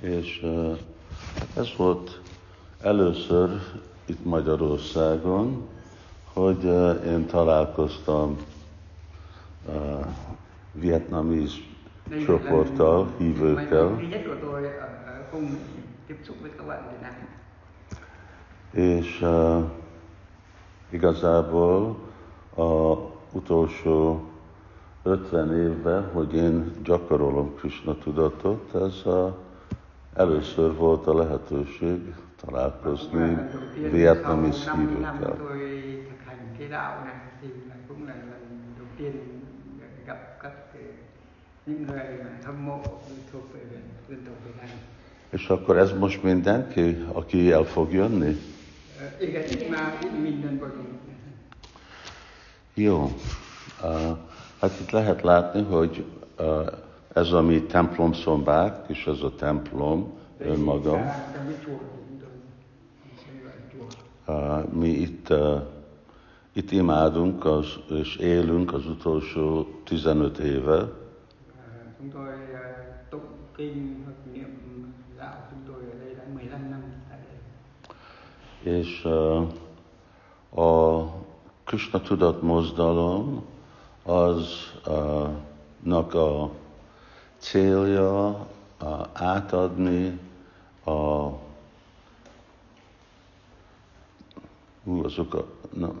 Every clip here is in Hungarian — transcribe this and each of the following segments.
És ez volt először itt Magyarországon, hogy én találkoztam vietnamis csoporttal, hívőkkel. És uh, igazából a utolsó 50 évben, hogy én gyakorolom Krishna tudatot, ez a, először volt a lehetőség találkozni vietnamis hívőkkel. És akkor ez most mindenki, aki el fog jönni? Igen, itt már minden vagyunk. Jó. Uh, Hát itt lehet látni, hogy ez a mi templom szombák, és ez a templom önmaga. Mi itt, itt imádunk az, és élünk az utolsó 15 éve. És a Krishna tudat mozdalom aznak a célja átadni a Hú, azok a, na,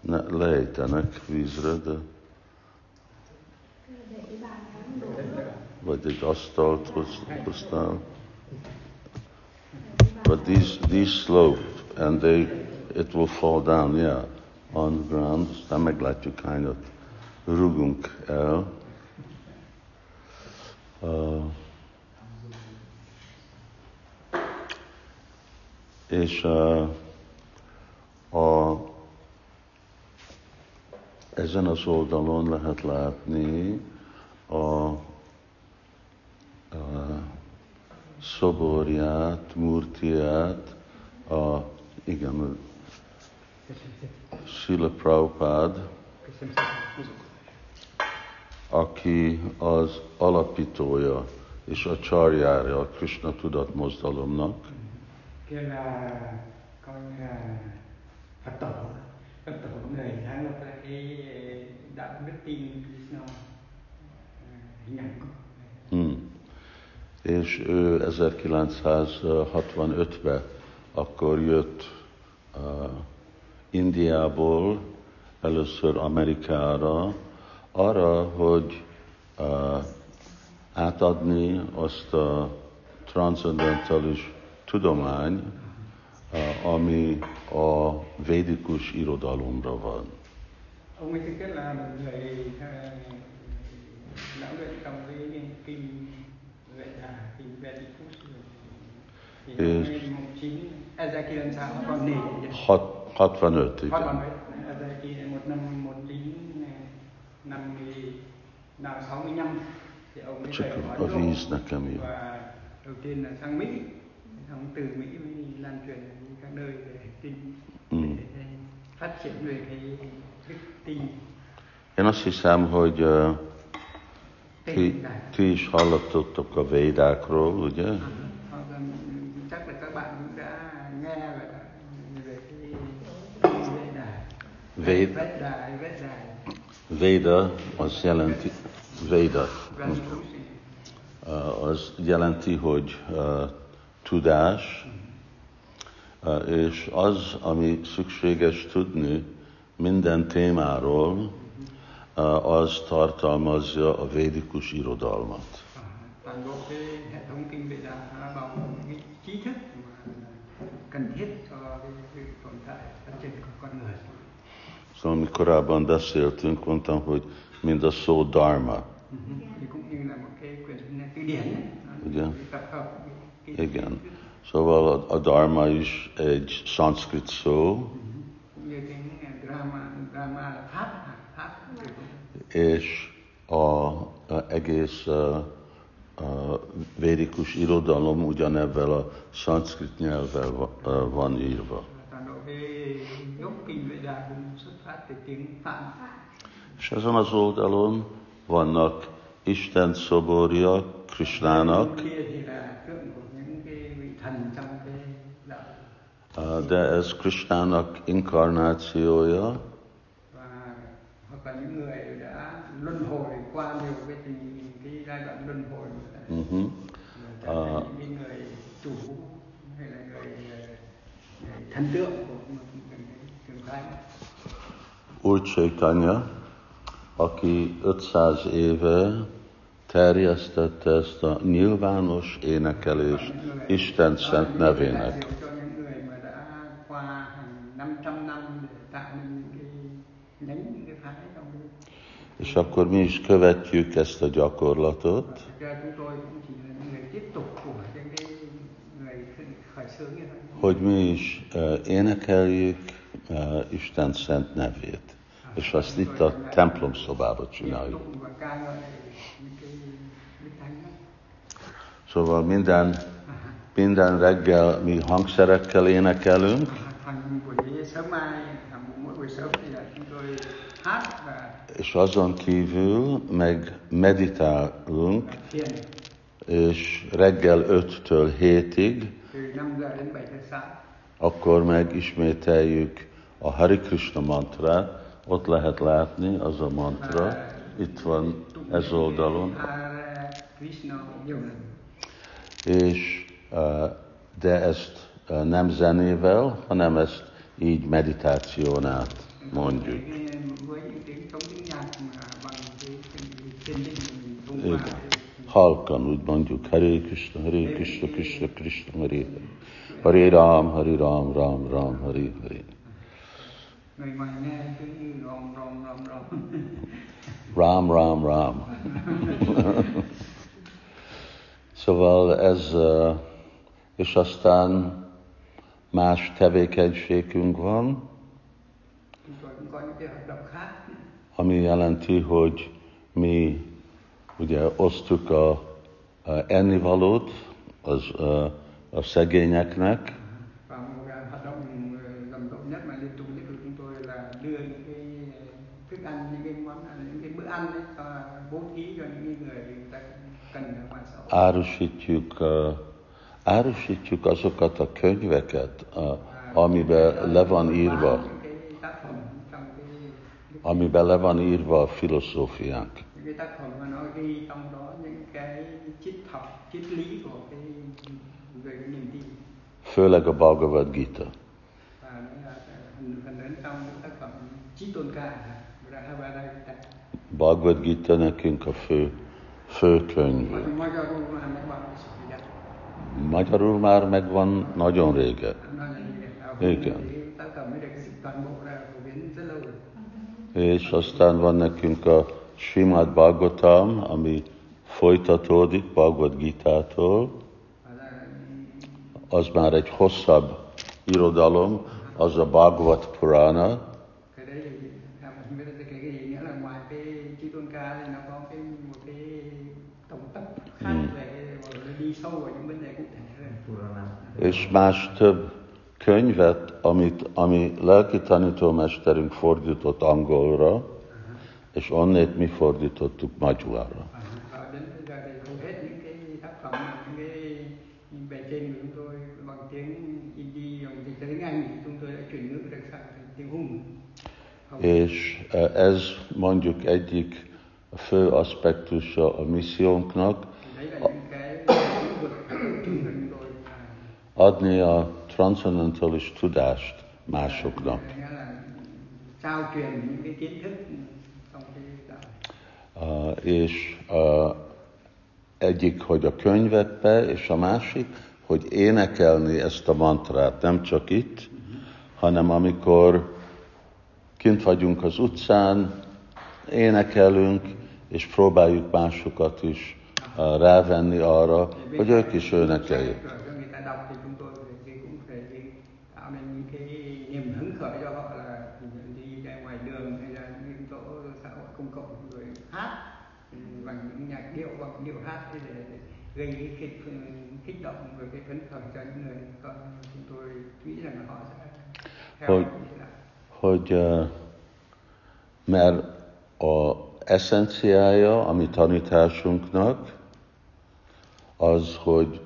ne, lejtenek vízre, de vagy egy asztalt hoztál. But these, these slope and they, it will fall down, yeah, on the ground. Aztán meglátjuk hányat rugunk el. Uh, és uh, a, ezen az oldalon lehet látni a, a szoborját, murtiát, a, igen, Srila Prabhupád, aki az alapítója és a csarjára a Krishna tudat mozdalomnak. Hmm. És ő 1965-ben akkor jött uh, Indiából, először Amerikára, arra, hogy uh, átadni azt a transzendentális tudomány, uh, ami a védikus irodalomra van. Ông ấy thực chất là một người lão luyện trong cái kinh Vệ Đà, kinh Vedicus. Thì năm 1965, 65, igen. 65, 65 thì ông ấy Csak về a Ấn Độ víz nekem jó. và đầu tiên là sang Mỹ xong từ Mỹ mới lan truyền đi các nơi về kinh Ừ. để phát triển về cái đức tin Én azt hiszem, hogy uh, ti, ti is hallottatok a védákról, ugye? Chắc là các bạn cũng đã nghe về về cái Veda Véd, Veda Veda Véda az jelenti, Véda az jelenti, hogy tudás, és az, ami szükséges tudni minden témáról, az tartalmazza a védikus irodalmat. Szóval mi korábban beszéltünk, mondtam, hogy mind a szó dharma, cái igen. Szóval a, a dharma is egy szanszkrit szó, és a, a egész a, a védikus irodalom ugyanebben a szanszkrit nyelvvel van írva. És ezen az oldalon vannak Isten szoborja uh, de ez Krishnának inkarnációja, uh-huh. phái Úr Chaitanya, aki 500 éve terjesztette ezt a nyilvános énekelést Isten szent nevének. Đại diện cho những người mà đã qua hàng 500 năm để tạo nên những cái nhánh những cái phái trong cái És akkor mi is követjük ezt a gyakorlatot, hogy mi is uh, énekeljük uh, Isten szent nevét. És azt itt a templom szobában Tiếp csináljuk. Szóval minden, minden reggel mi hangszerekkel énekelünk, és azon kívül meg meditálunk, és reggel 5-től 7-ig, từ 5 giờ đến 7 giờ sáng. akkor meg ismételjük a Hari Krishna mantrát, ott lehet látni az a mantra, itt van ez oldalon, és de ezt nem zenével, hanem ezt így meditáción át mondjuk. Igen. Halkan úgy mondjuk, Hare Krishna, Hare Krishna, Krishna Krishna, Hare Hare. Hare Ram, Hare Ram, Ram Ram, Hare Hare. Người ngoài nghe cứ như ròm ròm ròm ròm. Ram, Ram, Ram. szóval ez, és aztán más tevékenységünk van, ami jelenti, hogy mi ugye osztjuk a, a ennivalót az, a, a szegényeknek, Và một cái hoạt động ờ, rầm rộ nhất mà liên tục nhất của chúng tôi là đưa những cái ờ, thức ăn, những cái món ăn, những cái bữa ăn ấy, cho bố thí cho những cái người người ta cần ở ngoài xã hội. Árusítjuk, árusítjuk azokat a könyveket, amiben le van írva, amiben le van írva a filozófiánk. Főleg a Bhagavad Gita Bhagavad Gita nekünk a fő, fő könyv. Magyarul már megvan. Magyarul már megvan nagyon régen. Igen. És aztán van nekünk a Srimad Bhagavatam, ami folytatódik Bhagavad Gitától. Az már egy hosszabb irodalom, az a Bhagavat Purana, és más több könyvet, amit, ami lelki tanítómesterünk fordított angolra, és onnét mi fordítottuk magyarra. És eh, ez mondjuk egyik fő aspektusa a missziónknak, Đấy là những cái lĩnh vực chung của chúng tôi là adni a transzendentális tudást másoknak. Uh, és uh, egyik, hogy a könyvekbe, és a másik, hogy énekelni ezt a mantrát, nem csak itt, hanem amikor kint vagyunk az utcán, énekelünk, és próbáljuk másokat is uh, rávenni arra, hogy ők is énekeljék. Rồi cho người ta đọc thì chúng tôi phải thì cũng phải thì tạo nên những cái niềm hứng khởi cho họ là đi ra ngoài đường hay là những chỗ xã hội công cộng rồi hát ừ, bằng những nhạc điệu bằng điệu hát để, để gây cái kích, kích động rồi cái phấn khởi cho những người con chúng tôi nghĩ rằng họ sẽ theo Hogy- uh, mert a eszenciája, a mi tanításunknak, az, hogy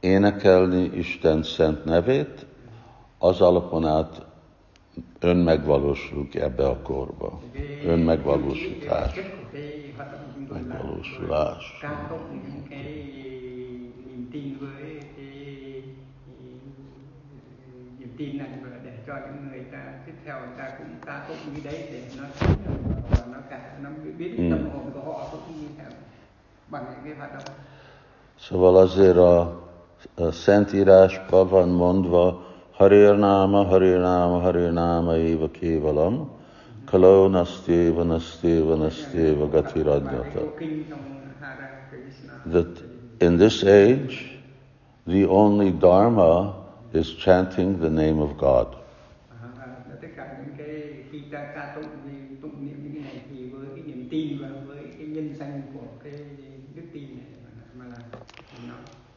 énekelni Isten szent nevét, az alapon át önmegvalósulunk ebbe a korba. Önmegvalósítás. Megvalósulás. tin này và để cho những người ta tiếp theo người ta cũng ca tụng như đấy để nó và nó cả nó biết Ừ. tâm hồn của họ cũng như thế bằng những cái hoạt động Szóval azért a, a Szentírásban van mondva, Harir Náma, Harir Náma, Harir Náma, Éva Kévalam, Kalo. That in this age, the only dharma is chanting the name of God.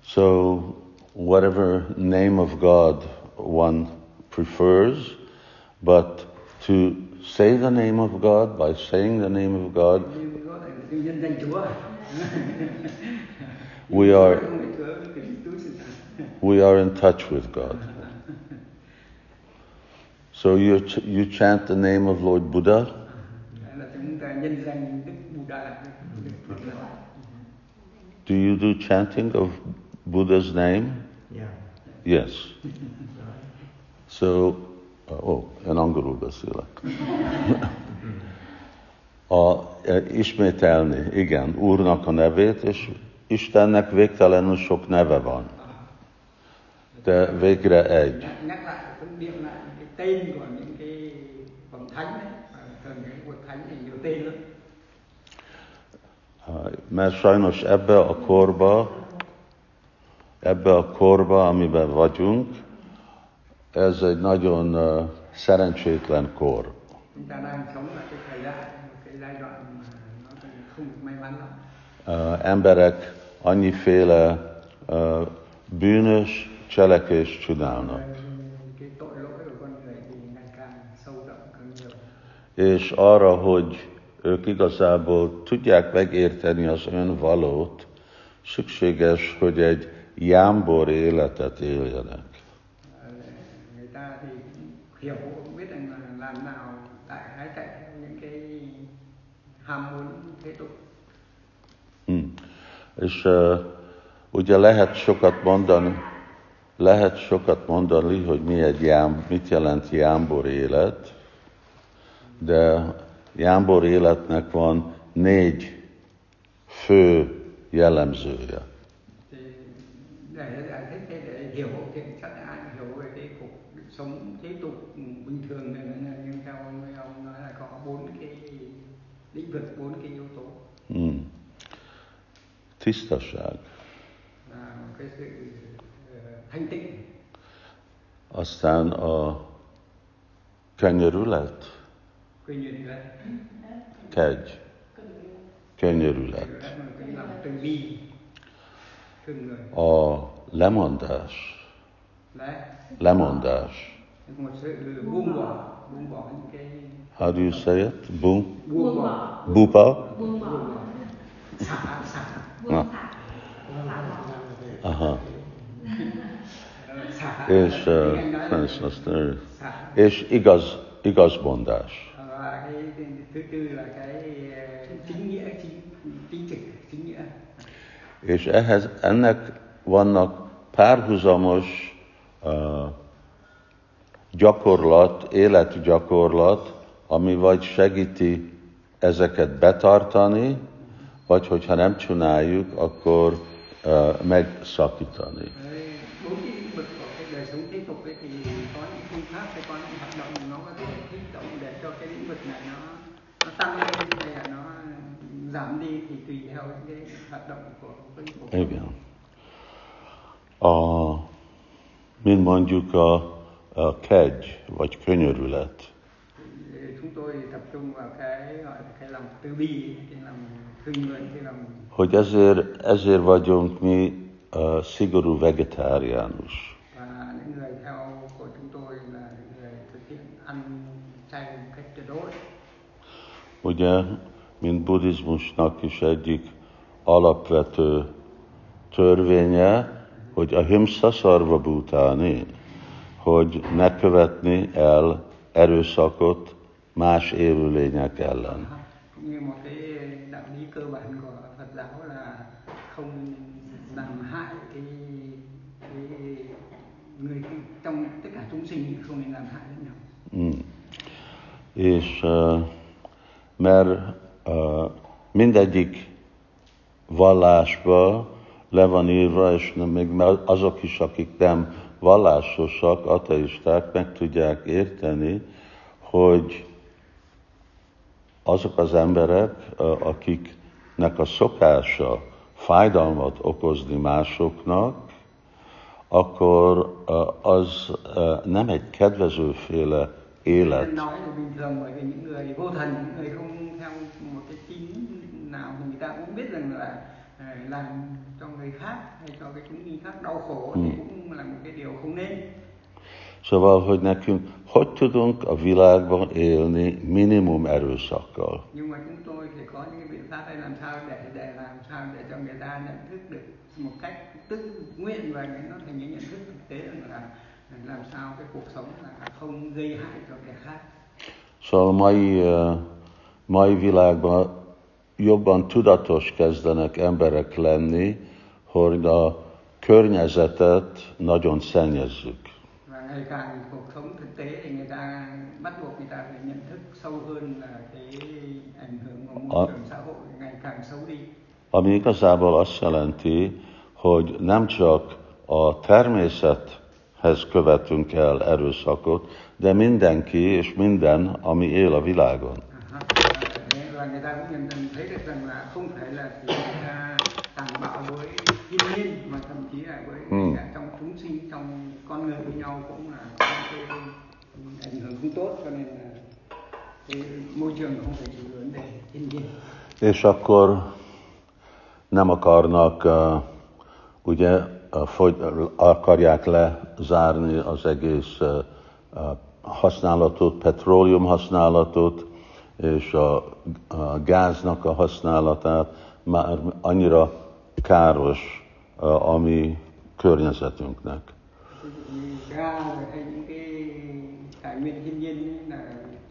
So, whatever name of God one prefers, but to say the name of God by saying the name of God, như có thể là cái nhân danh Chúa we are không phải Chúa với cái Chúa sự thật we are in touch with God. So you ch- you chant the name of Lord Buddha, là chúng ta nhân danh Đức Buddha Đức Phật là Do you do chanting of Buddha's name? Yeah. Yes. So, oh, én angolul beszélek. A, e, ismételni, igen, Úrnak a nevét, és Istennek végtelenül sok neve van. De végre egy. Mert sajnos ebbe a korba, ebbe a korba, amiben vagyunk, ez egy nagyon uh, szerencsétlen kor. uh, emberek annyiféle uh, bűnös cselekést csinálnak. És arra, hogy ők igazából tudják megérteni az önvalót, szükséges, hogy egy jámbor életet éljenek. Ờ, người ta thì cũng hiểu cũng biết rằng là làm nào đại khái chạy theo những cái ham muốn thế tục. És uh, ugye lehet sokat mondani, lehet sokat mondani, hogy mi egy jám, mit jelent jámbor élet, de jámbor életnek van négy fő jellemzője. để giải thích để hiểu thì chắc ai cũng hiểu về cái cuộc sống thế tục ừ, bình thường này này, này. nhưng theo ông ông nói là có bốn cái lĩnh vực bốn cái yếu tố Hmm. Tisztaság, aztán a nhận là kegy, người a lemondás, lemondás. How do you say it? Boom? bỏ Bupa? Thả Aha. És, Laszter, xả és igaz, chính nghĩa És ehhez, ennek vannak párhuzamos uh, gyakorlat, életgyakorlat, ami vagy segíti ezeket betartani, vagy hogyha nem csináljuk, akkor uh, megszakítani. Igen. A, mint mondjuk a, a kegy, vagy könyörület. Chúng tôi tập trung vào cái gọi là cái lòng từ bi cái lòng thương người cái lòng Hogy ezért, ezért vagyunk mi uh, szigorú vegetáriánus. Ugye mi mint buddhizmusnak is egyik alapvető törvénye, hogy a himsa szarva butáni, hogy ne követni el erőszakot más élőlények ellen. Mm. És mert mindegyik vallásba le van írva, és nem, még azok is, akik nem vallásosak, ateisták meg tudják érteni, hogy azok az emberek, uh, akiknek a szokása fájdalmat okozni másoknak, akkor uh, az uh, nem egy kedvezőféle élet. Làm cho người khác hay cho cái chúng sinh khác đau khổ thì cũng là một cái điều không nên Szóval, hogy nekünk hogy tudunk a világban élni minimum erőszakkal. nhưng mà chúng tôi phải có những biện pháp để làm sao để để làm sao để cho người ta nhận thức được một cách tự nguyện và nó thành những nhận thức thực tế rằng là làm sao cái cuộc sống là không gây hại cho kẻ khác Szóval a mai, mai világban jobban tudatos kezdenek emberek lenni, hogy a környezetet nagyon szennyezzük. Ngày càng cuộc sống thực tế thì người ta bắt buộc người ta phải nhận thức sâu hơn là cái ảnh hưởng của môi Ờ. trường xã hội ngày càng xấu đi Ami igazából azt jelenti, hogy nem csak a természethez követünk el erőszakot, de mindenki és minden, ami él a világon. Người ta cũng nhận nhận thấy được rằng là không phải là chỉ người ta tàn bạo với thiên nhiên mà thậm chí là với Cả trong con người với nhau cũng là ảnh hưởng không tốt cho nên là cái môi trường không phải chỉ vấn đề thiên nhiên. És akkor nem akarnak, uh, ugye, fogy, akarják lezárni az egész uh, használatot, petróleum használatot, és a, a gáznak a használatát, már annyira káros uh, a mi környezetünknek. hay những cái tài nguyên thiên nhiên là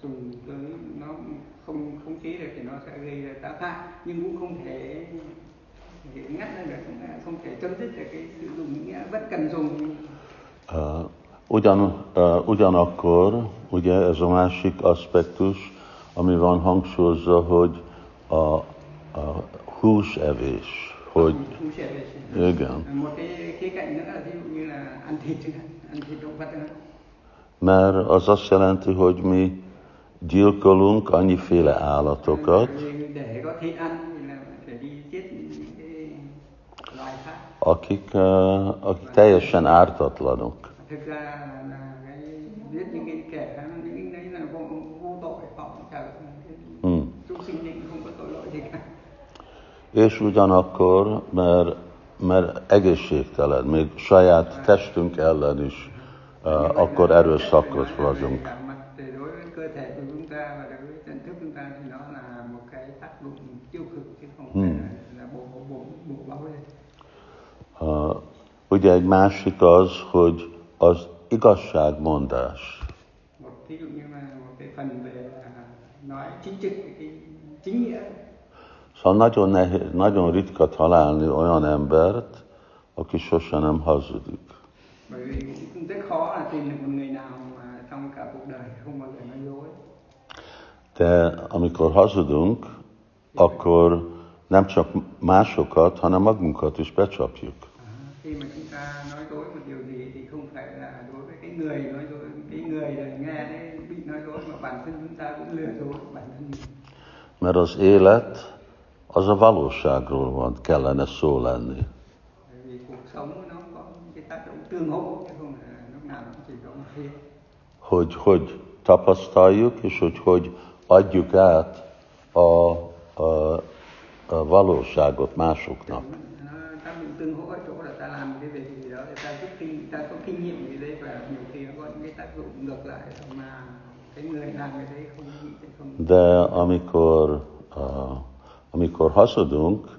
dùng tới nó không khống chế được thì nó sẽ gây ra tác hại nhưng cũng không thể ngắt ra được không thể chấm dứt được cái sử dụng cái bất cần dùng Uh, ugyan, uh, ugyanakkor, ugye ez a másik aspektus, ami van hangsúlyozza, hogy a, a húsevés, hogy igen, một cái khía cạnh nữa là ví dụ như là ăn thịt chẳng hạn ăn thịt động vật chẳng hạn. Mert az azt jelenti, hogy mi gyilkolunk annyiféle állatokat, akik, uh, akik teljesen ártatlanok. thực ra là, là cái giết những cái kẻ những cái đấy là vô, vô tội họ cũng chả Hmm. chúng sinh linh không có tội lỗi gì cả És ugyanakkor, mert, mert egészségtelen, még saját testünk ellen is, uh, akkor erőszakos vagyunk. Lên Uh, ugye egy másik az, hogy az igazságmondás. một ví dụ như là một cái phần về là nói chính trực cái chính nghĩa Szóval nagyon, nehéz, nagyon ritka találni olyan embert, aki sose nem hazudik. bởi vì cũng rất khó là tìm được một người nào mà trong cả cuộc đời không bao giờ nói dối De amikor hazudunk, akkor nem csak másokat, hanem magunkat is becsapjuk. À, khi mà chúng ta nói dối một điều gì thì không phải là đối với cái người nói dối cái người này nghe đấy bị nói dối mà bản thân chúng ta cũng lừa dối bản thân mình Mert az élet az a valóságról van, kellene szó lenni. Hogy hogy tapasztaljuk, és hogy hogy adjuk át a, a, a valóságot másoknak. De amikor uh, amikor hazudunk,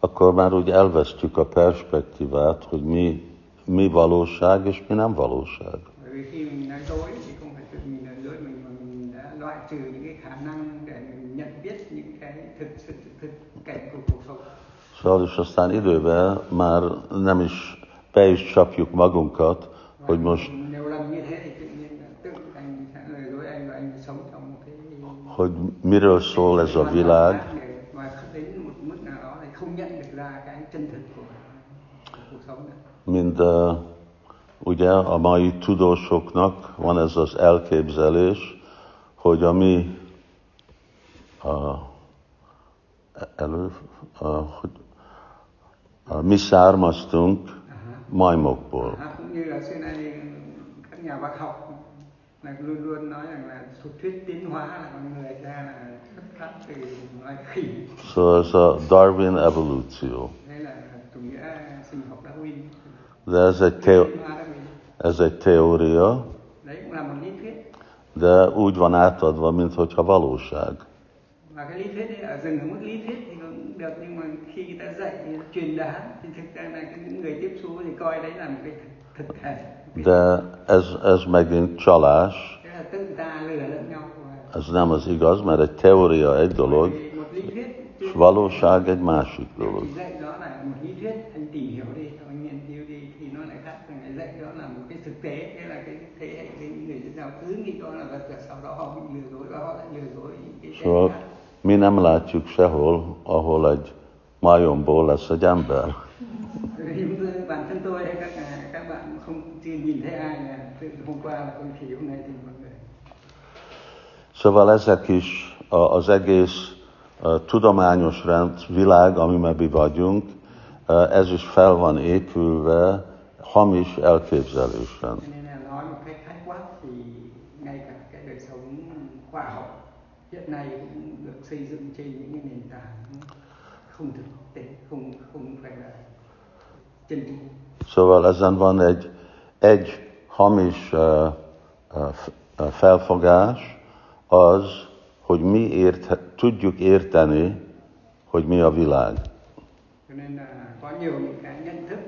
akkor már úgy elvesztjük a perspektívát, hogy mi, mi valóság és mi nem valóság. bởi vì khi mình nói dối thì không phải tự mình là dối mình mà mình đã loại trừ những cái khả năng để mình nhận biết những cái thực sự thực cảnh của cuộc sống. Szóval és aztán időben már nem is be is csapjuk magunkat, Và hogy most, hogy miről szól ez a világ, khác để- và đến một mức nào đó thì không nhận được ra cái chân thực của, của cuộc sống nữa mind uh, ugye a mai tudósoknak van ez az elképzelés, hogy a mi uh, elő, uh, hogy uh, mi származtunk majmokból. À, cũng như là xưa nay các nhà bác học là luôn luôn nói rằng là thuộc thuyết tiến hóa là con người ra là xuất phát từ loài khỉ Szóval ez a Darwin evolúció. đây là chủ nghĩa sinh học Darwin De ez egy, Darwin ez egy teória, đấy de úgy van átadva, mintha valóság. và cái lý thuyết ấy ở dừng ở mức lý thuyết thì cũng được nhưng mà khi người ta dạy truyền đạt thì thực ra là những người tiếp xúc thì coi đấy là một cái thực, thể De ez, ez megint csalás, ez nem az igaz, mert egy teória egy dolog, és valóság egy másik dolog. Một lý thuyết anh tìm hiểu đi anh nghiên cứu đi thì nó lại khác còn lại dạy đó là một cái thực tế thế là cái thế hệ cái những người dân giáo cứ nghĩ đó là vật sau đó họ bị lừa dối và họ lại lừa dối những cái khác mi nem látjuk sehol, ahol egy majomból lesz egy ember. Bản thân tôi hay các các bạn không chưa nhìn thấy ai là hôm qua là con khỉ hôm nay thì mọi người Szóval ezek is az egész tudományos rend, világ, amiben mi vagyunk, ez is fel van épülve hamis elképzelésen. Szóval ezen van egy, egy hamis uh, felfogás, az, hogy mi ért, tudjuk érteni, hogy mi a világ. cho nên là nhiều những cái nhận thức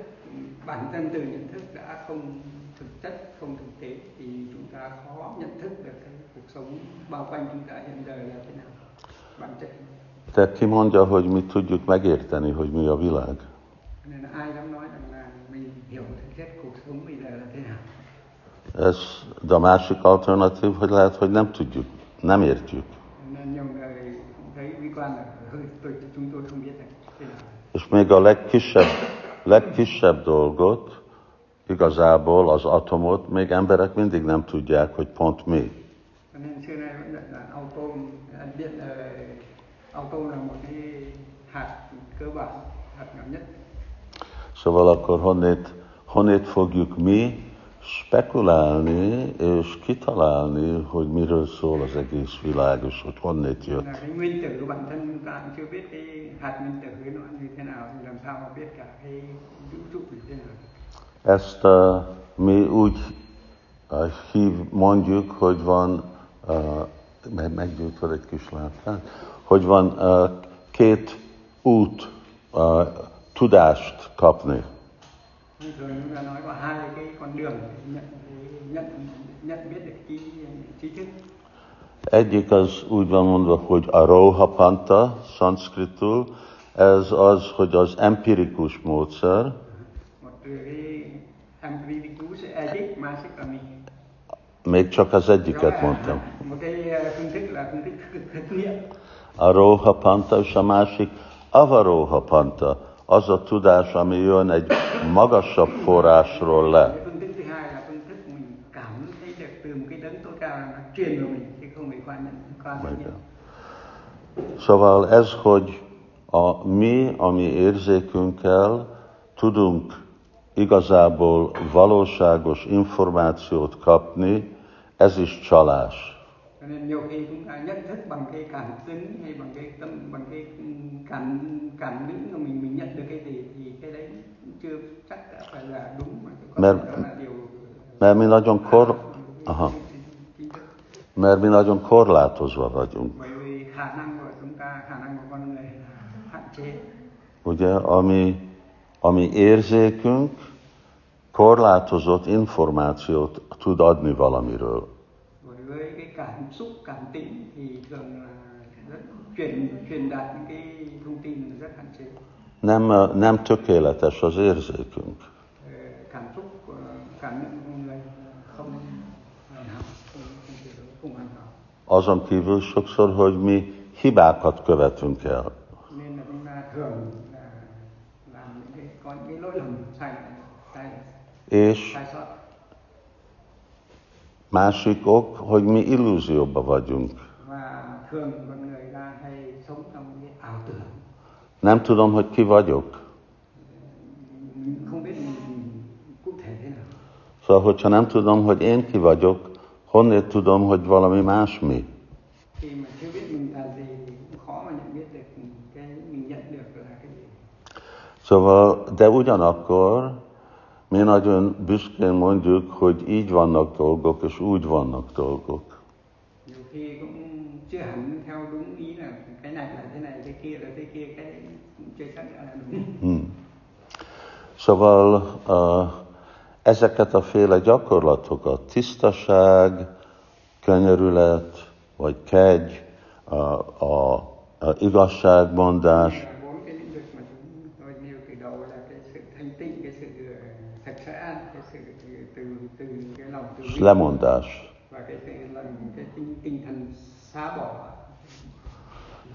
bản thân từ nhận thức đã không thực chất không thực tế thì chúng ta khó nhận thức được cái cuộc sống bao quanh chúng ta hiện đời là thế nào bản chất De ki mondja, hogy mi tudjuk megérteni, hogy mi a világ? Ez, de a másik alternatív, hogy lehet, hogy nem tudjuk, nem értjük. nên nhiều người thấy bi quan là hơi tôi chúng tôi không biết là thế nào És még a legkisebb, legkisebb dolgot, igazából az atomot, még emberek mindig nem tudják, hogy pont mi. nhỏ nhất Szóval akkor honnét, honnét fogjuk mi spekulálni és kitalálni, hogy miről szól az egész világ, és hogy honnét jött. cái nguyên tử của bản thân chúng ta cũng chưa biết cái hạt nguyên tử ấy nó như thế nào thì làm sao mà biết cả cái vũ trụ như thế nào Ezt uh, mi úgy uh, hív, mondjuk, hogy van, uh, meg- meggyújtod egy kis lámpát, hogy van uh, két út uh, tudást kapni. Giờ chúng ta nói có hai cái con đường để nhận nhận nhận biết được trí trí thức. Egyik az úgy van mondva, hogy a roha panta, szanszkritul, ez az, hogy az empirikus módszer, még csak az egyiket mondtam. nghiệm. A roha panta és a másik avaroha panta, az a tudás, ami jön egy magasabb forrásról le. Szóval ez, hogy a mi, a mi érzékünkkel tudunk igazából valóságos információt kapni, ez is csalás. Cho nên nhiều khi chúng ta nhận thức bằng cái cảm tính hay bằng cái tâm bằng cái cảm cảm nghĩ của mình mình nhận được cái gì thì cái đấy chưa chắc đã phải là đúng mà Mert- đó là điều Mert mi nagyon kor, aha, mert mi nagyon korlátozva vagyunk. ugye, ami, ami érzékünk korlátozott információt tud adni valamiről. Cảm xúc, cảm tính thì thường là rất truyền truyền đạt những cái thông tin rất hạn chế. Nem, nem tökéletes az érzékünk. Cảm xúc, cảm không. Azon kívül sokszor, hogy mi hibákat követünk el. Nên là chúng ta thường là làm những cái có những cái lỗi lầm sai sai És sai sót. Másik ok, hogy mi illúzióba vagyunk. Và thường con người ta hay sống trong cái ảo tưởng Nem tudom, hogy ki vagyok. mình không biết mình cụ thể thế nào Szóval, hogyha nem tudom, hogy én ki vagyok, honnét tudom, hogy valami más mi? khi mà chưa biết mình là gì cũng khó mà nhận biết được cái mình nhận được là cái gì Szóval, de ugyanakkor mi nagyon büszkén mondjuk, hogy így vannak dolgok, és úgy vannak dolgok. nhiều khi cũng chưa hẳn theo đúng ý là cái này là thế này cái kia là thế kia cái đấy cũng chưa chắc đã là đúng Hmm. Szóval uh, ezeket a féle gyakorlatokat, tisztaság, könyörület, vagy kegy, a, a, a igazságmondás, là bốn cái lĩnh vực mà chúng tôi nêu từ đầu là cái sự thanh tịnh cái sự ờ, sạch sẽ cái sự từ từ cái lòng từ és bi lemondás. và cái sự lòng cái tinh, tinh thần xá bỏ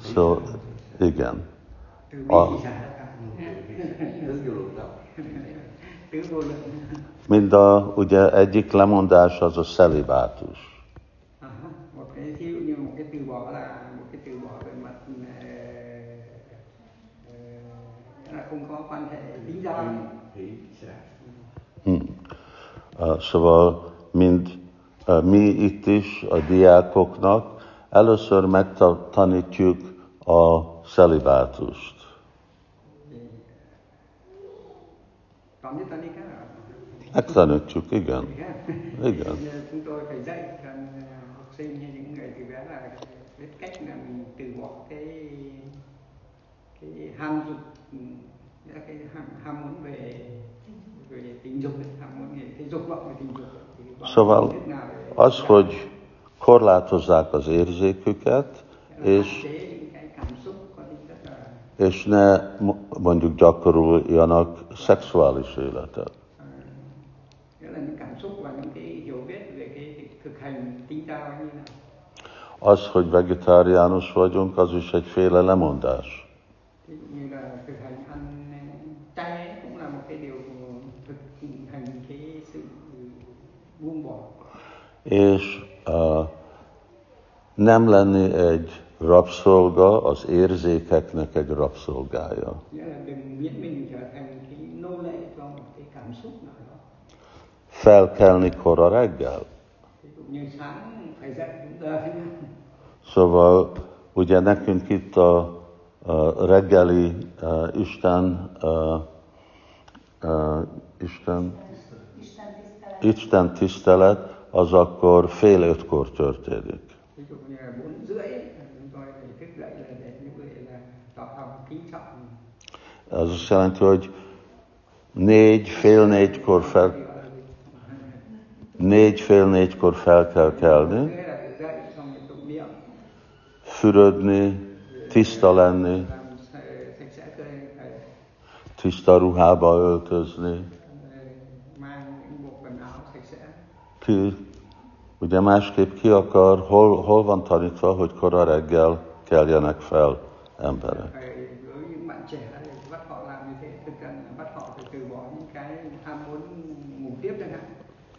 Szóval, igen. lượng Mind a, ugye egyik lemondás az a szelibátus. Hmm. Uh, Szóval, mind uh, mi itt is, a diákoknak, először megtanítjuk a szelibátust. Megtanítjuk, igen. Igen. Chúng tôi phải dạy cho học sinh hay những người từ bé là biết cách là mình từ bỏ cái cái ham dục ừ, nghĩa là cái ham, ham muốn về về tình dục ấy, ham muốn về cái dục vọng về tình dục ấy. thì bằng Szóval az, hogy korlátozzák az érzéküket, és, és ne mo- mondjuk gyakoroljanak szexuális életet. Az, hogy vegetáriánus vagyunk, az is egyféle lemondás. Ví dụ như là thực hành ăn ờ, chay ấy cũng là một cái điều thực hành cái sự És uh, nem lenni egy rabszolga, az érzékeknek egy rabszolgája. Felkelni kora reggel. Szóval ugye nekünk itt a, a reggeli uh, Isten, uh, uh, Isten, Isten tisztelet. Az akkor fél ötkor történik. Ez azt jelenti, hogy négy, fél négykor fel, négy, fél négykor fel kell kelni, fürödni, tiszta lenni, tiszta ruhába öltözni, mang những bộ quần áo sạch sẽ ki, ugye másképp ki akar, hol, hol van tanítva, hogy kora reggel keljenek fel emberek.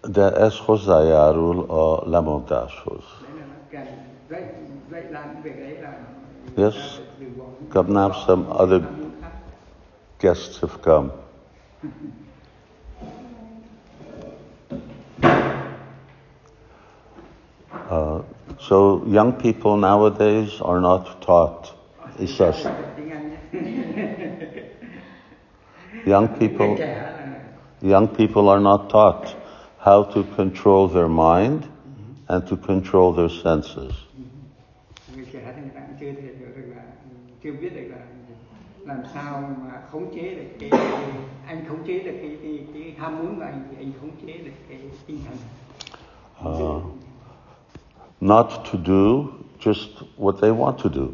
De ez hozzájárul a lemondáshoz. đấy là nó cần dạy dạy làm Uh, so young people nowadays are not taught. Nhé young people. Young people are not taught how to control their mind and to control their senses. Not to do just what they want to do,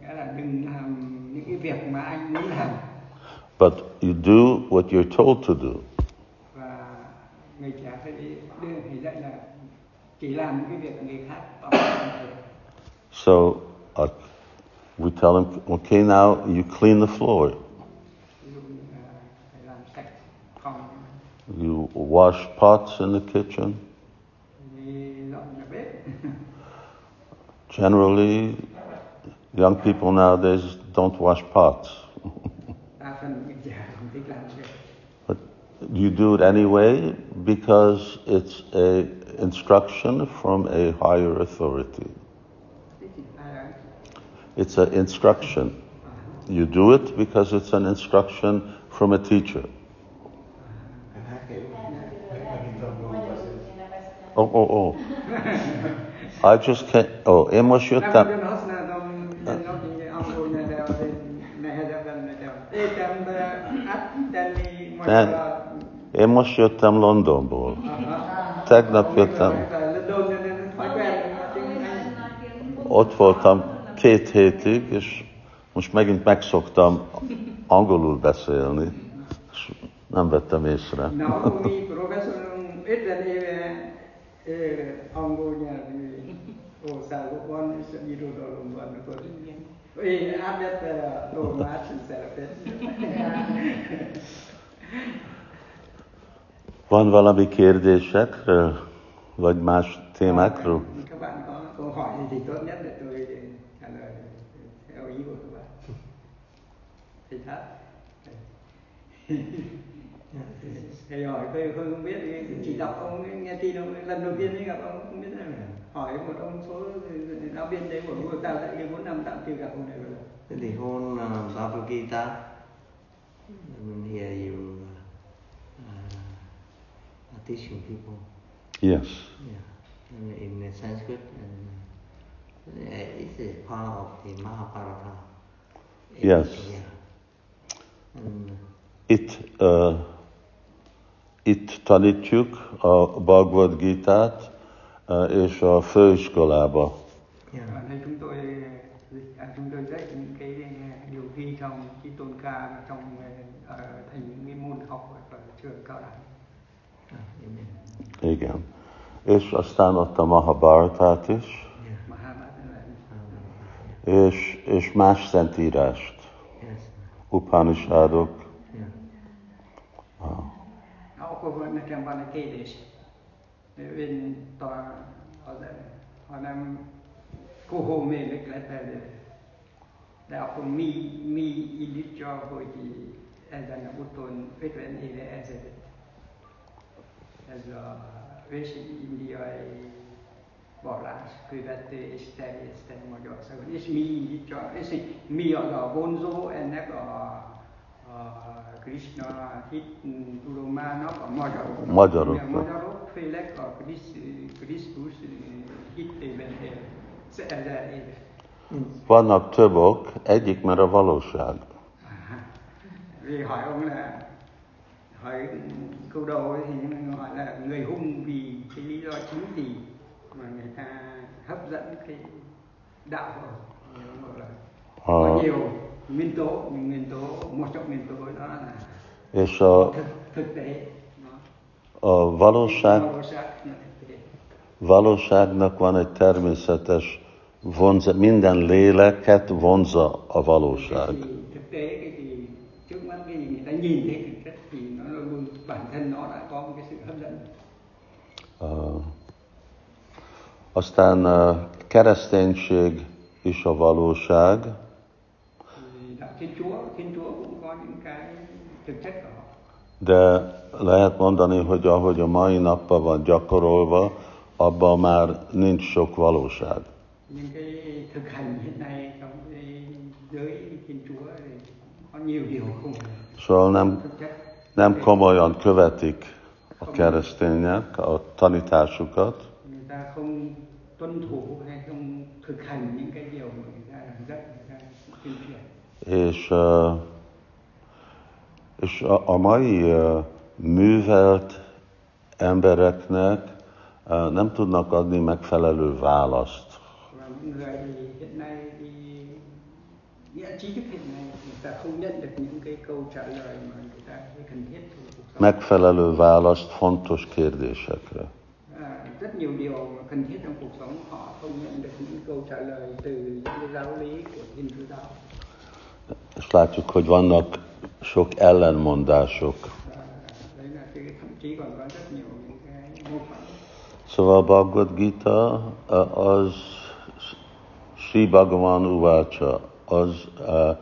nghĩa là đừng làm những cái việc mà anh muốn làm but you do what you're told to do. và người trẻ phải đưa thầy dạy là chỉ làm những cái việc người khác bảo làm thôi. So uh, we tell them, okay, now you clean the floor, ví dụ như là phải làm sạch phòng you wash pots in the kitchen. Generally, young people nowadays don't wash pots, đa phần người trẻ không thích làm việc but you do it anyway because it's a instruction from a higher authority. Thế thì ai ấy It's an instruction. You do it because it's an instruction from a teacher. Oh, oh, oh. I just can't. Oh, én most jöttem. használtam angol nehezebben nekem. Áttenni. Én most jöttem Londonból. Tegnap jöttem. Ott voltam két hétig, és most megint megszoktam angolul beszélni, és nem vettem észre. Nó cũng đi professor angol nyelvű országokban, és irodalomban, akkor én átvette a tolmács szerepet. Van valami kérdésekről, vagy más témákról? Bạn Thầy hỏi tôi tôi không biết thì chỉ đọc ông ấy, nghe tin ông ấy, lần đầu tiên ấy gặp ông không biết là hỏi một ông số giáo viên đấy của của tao tại cái bốn năm tạm chưa gặp ông này giờ. Thế thì whole uh, Gita, and here you uh, are teaching people, Yes. yeah, and in Sanskrit, and uh, it's a part of the Mahabharata. Yes. Yeah. And Itt, uh, itt tanítjuk a Bhagavad Gitát uh, és a főiskolába. yeah, Ở đây chúng tôi chúng tôi dạy những cái điều ghi trong cái tôn ca và trong thành những cái môn học ở trường cao đẳng. amen. Igen. És aztán ott a Mahabharatát is, és, és más szentírást. Upanishadok. Yeah. Akkor nekem van egy kérdés. Én talán az, hanem kohómérnök lett elő. De akkor mi, mi indítja, hogy ezen a úton 50 éve ezelőtt ez a ősi indiai vallás követő és terjesztett Magyarországon. És mi indítja, és mi az a vonzó ennek a, a Krishna hit magyarok. Magyarok. A magyarok főleg a Krisz- Krisztus hittében él. Ezer éve. Vannak több ok, egyik mert a valóság. Vì hỏi ông là hỏi câu đầu thì mình hỏi là người hung vì cái lý do chính gì mà người ta hấp dẫn cái đạo của ông Thì ông bảo là có Ha, nhiều nguyên tố nhưng nguyên tố một trong nguyên tố đó là és a, thực, thực tế. Nó a valóság, valóságnak van egy természetes vonza, minden léleket vonza a valóság. Cái gì thực tế cái gì trước mắt cái gì người ta nhìn thấy thực chất thì nó luôn bản thân nó đã có một cái sự hấp dẫn. Uh, aztán uh, kereszténység is a valóság, thiên chúa thiên chúa cũng có những cái thực chất của họ. De lehet mondani, hogy ahogy a mai nappal van gyakorolva, abban már nincs sok valóság. những cái thực hành hiện nay trong cái giới thiên chúa thì có nhiều điều không phải Szóval nem, nem komolyan követik a keresztények a tanításukat, người ta không tuân thủ hay không thực hành những cái điều mà người ta dạy người ta tuyên truyền És, és a, mai művelt embereknek nem tudnak adni megfelelő választ. Megfelelő választ fontos kérdésekre. rất nhiều điều cần thiết trong cuộc sống họ không nhận được những câu trả lời từ những giáo lý của Thiên Chúa giáo És látjuk, hogy vannak sok ellenmondások. Szóval a Bhagavad Gita az Sri Bhagavan Uvácsa, az uh,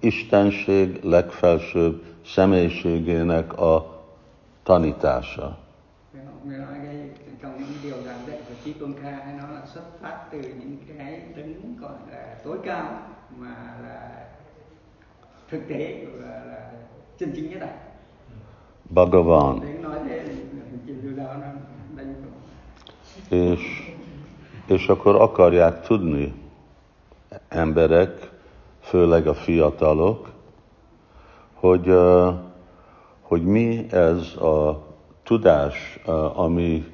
Istenség legfelsőbb személyiségének a tanítása. Mà là thực tế và là chân chính nhất à Bhagavan. És, és akkor akarják tudni emberek, főleg a fiatalok, hogy, hogy mi ez a tudás, ami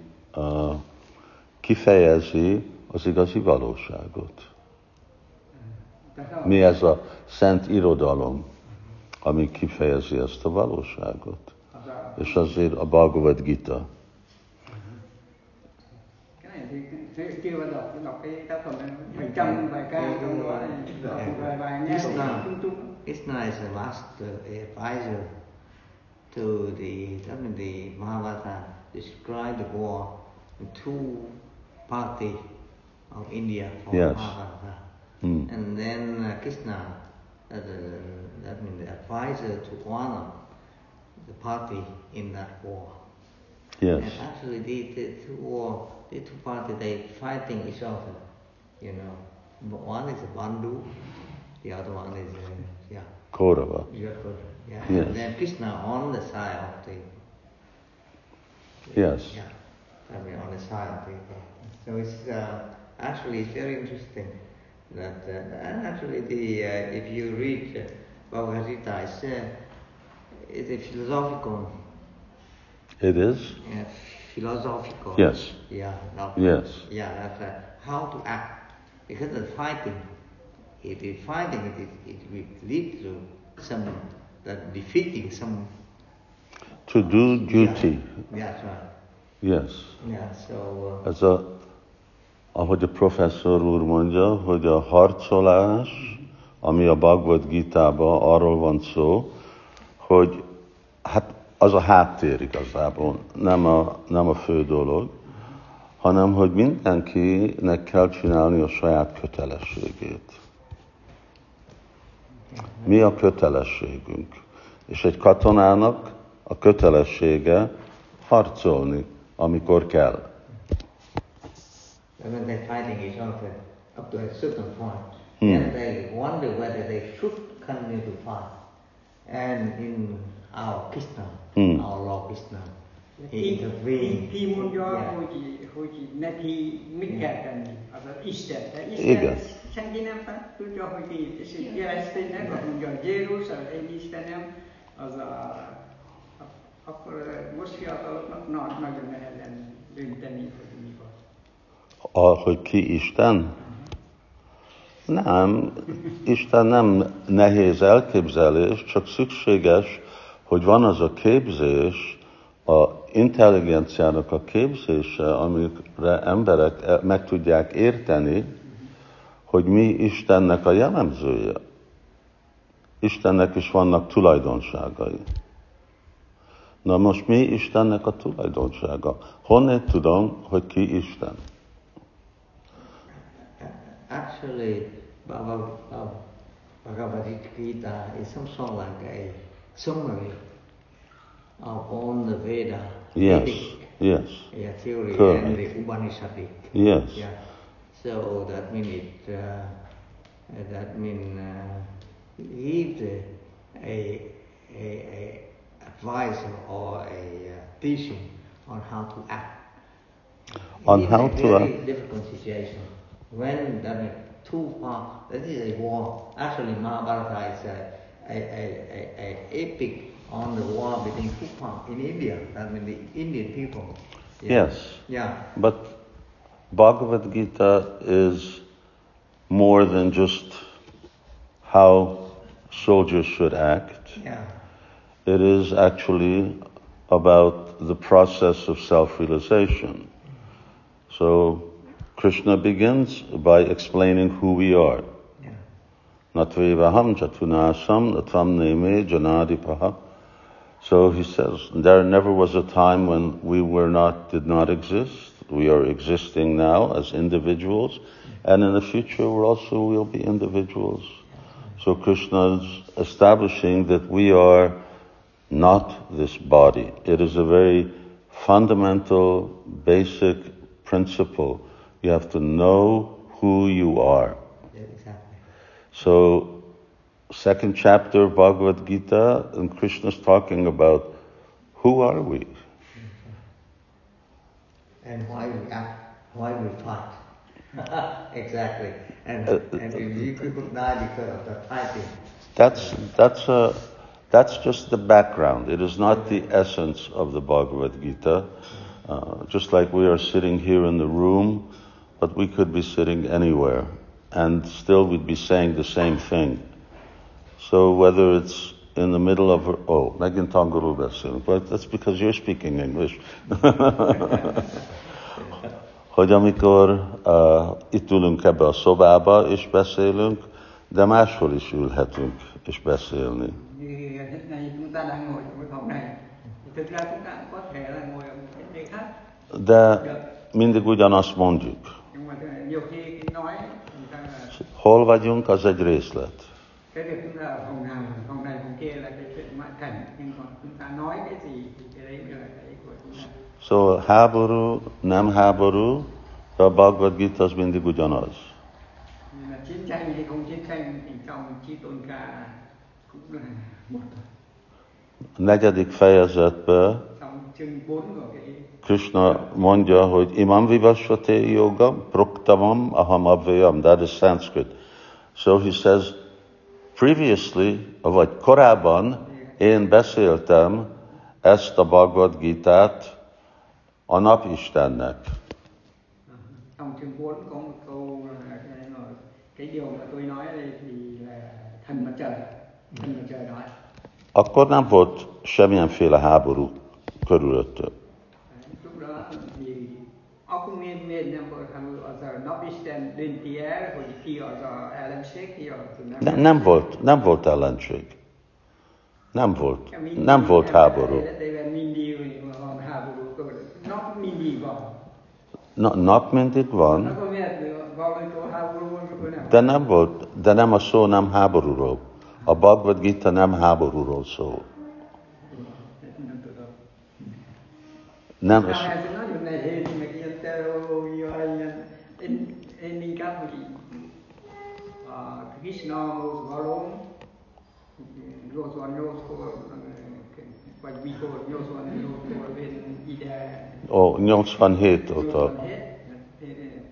kifejezi az igazi valóságot. Mi ez a szent irodalom, ami kifejezi ezt a valóságot. Là És azért a Bhagavad Gita. chưa bao giờ đọc cái tác phẩm phải trăm bài ca trong đó đọc một vài bài nghe cũng chung chung Krishna is a master advisor to the, the Mahabharata describe the war in two parties of India for Yes. Mahabharata. Hmm. And then uh, Krishna, uh, the, that means the advisor to honor the party in that war. Yes. And actually, the, the two war, the two parties they fighting each other. You know, But one is a Bandu, the other one is uh, yeah, Kaurava. Yakud. Yeah. Yes. And then Krishna on the side of the Yes. yeah, I mean on the side of the so it's uh, actually it's very interesting that uh, and actually the uh, if you read uh, Bhagavad Gita, it's, uh, it's a philosophical It is? yeah, philosophical. Yes. Yeah. No, Yes. Yeah, that's uh, how to act. Because the fighting, if it fighting, it, it, it will lead to some that defeating some. To do duty. Yeah, that's right. Yes. Yeah, so uh, Ez a, ahogy a professzor úr mondja, hogy a harcolás, ami a Bhagavad Gita-ban arról van szó, hogy hát az a háttér igazából, nem a, nem a fő dolog, hanem hogy mindenkinek kell csinálni a saját kötelességét. Mi a kötelességünk? És egy katonának a kötelessége harcolni, amikor kell. When they're fighting each other up to a certain point, Hmm. then they wonder whether they should continue to fight. And in our Krishna, Hmm. our Lord Krishna, he khi, khi, intervened. khi muốn cho Yeah. hồi chỉ hồi chỉ nét thì mít kẹt gần hoặc là Easter Igen. Easter sang đi nam phát tôi cho hồi thì cái sự Palestine hoặc mondja Jerusalem Istenem az a akkor most fiataloknak na- nagyon nehezen dönteni, hogy mi van. A, hogy ki Isten? Nem, Isten nem nehéz elképzelés, csak szükséges, hogy van az a képzés, a intelligenciának a képzése, amikre emberek e- meg tudják érteni, hogy mi Istennek a jellemzője. Istennek is vannak tulajdonságai. Na most mi Istennek a tulajdonsága? Honnét tudom, hogy ki Isten? Actually, Bhagavad, uh, Bhagavad Gita is some sort of like a summary of all the Veda, Yes, Vedic yes, yeah, theory Correct. and the Upanishadic. yes. Yeah. So that means it. Uh, that mean uh, is a, a, a advisor or a uh, teaching on how to act. On in how a to very act. difficult situation when that mean, two parts. That is a war. Actually, Mahabharata is a, a, a, a, a epic on the war between two parts in India. I mean, the Indian people. Yeah. Yes. Yeah. But Bhagavad Gita is more than just how soldiers should act. Yeah. It is actually about the process of self-realization. So Krishna begins by explaining who we are. Natvevaham jatunasam natvam neme janadipaha. So he says, there never was a time when we were not, did not exist. We are existing now as individuals, and in the future we also will be individuals. So Krishna is establishing that we are not this body. It is a very fundamental, basic principle. You have to know who you are. Yeah, exactly. So, second chapter of Bhagavad Gita, and Krishna's talking about who are we? And why we act, why we fight. exactly. And, Uh, and you could die because of the fighting. That's that's a that's just the background. It is not the essence of the Bhagavad Gita. Uh, just like we are sitting here in the room, but we could be sitting anywhere, and still we'd be saying the same thing. So whether it's in the middle of oh, angolul beszélünk, but that's because you're speaking English. hogy amikor uh, itt ülünk ebbe a szobába és beszélünk, de máshol is ülhetünk és beszélni. De mindig ugyanazt mondjuk. Hol vagyunk, az egy részlet. cái việc chúng ta ở phòng nào phòng này phòng kia là cái chuyện ngoại cảnh nhưng còn chúng ta nói cái gì thì cái đấy mới là cái của chúng ta So háború, nem háború, a Bhagavad Gita az mindig ugyanaz. Nhưng mà chiến tranh hay không chiến tranh thì trong chi tôn ca cũng là một thôi. Negyedik fejezetben Krishna mondja, hogy imam vivasvate yoga proktamam aham avyam. That is Sanskrit. So he says, previously, vagy korábban én beszéltem ezt a Bhagavad Gitát a napistennek. trong chương 4 có một câu là cái, là cái điều mà tôi nói ở đây thì là thần mặt trời thần mặt trời nói Akkor nem volt semmilyenféle háború körülötte. 24 napon az a napisten dönti el, hogy ki az a ellenség, ki az nem. Nem, nem volt, nem volt ellenség. Nem volt, mindig, nem volt háború. Életében mindig van háború. Nap mindig van. Na, nap mindig van. De nem volt, de nem a szó nem háborúról. A Bhagavad Gita nem háborúról szól. Hát nem tudom. Nem, és... a Krishnához való, 88-kor, vagy mikor 88-kor én ide ó, 87 óta. 87,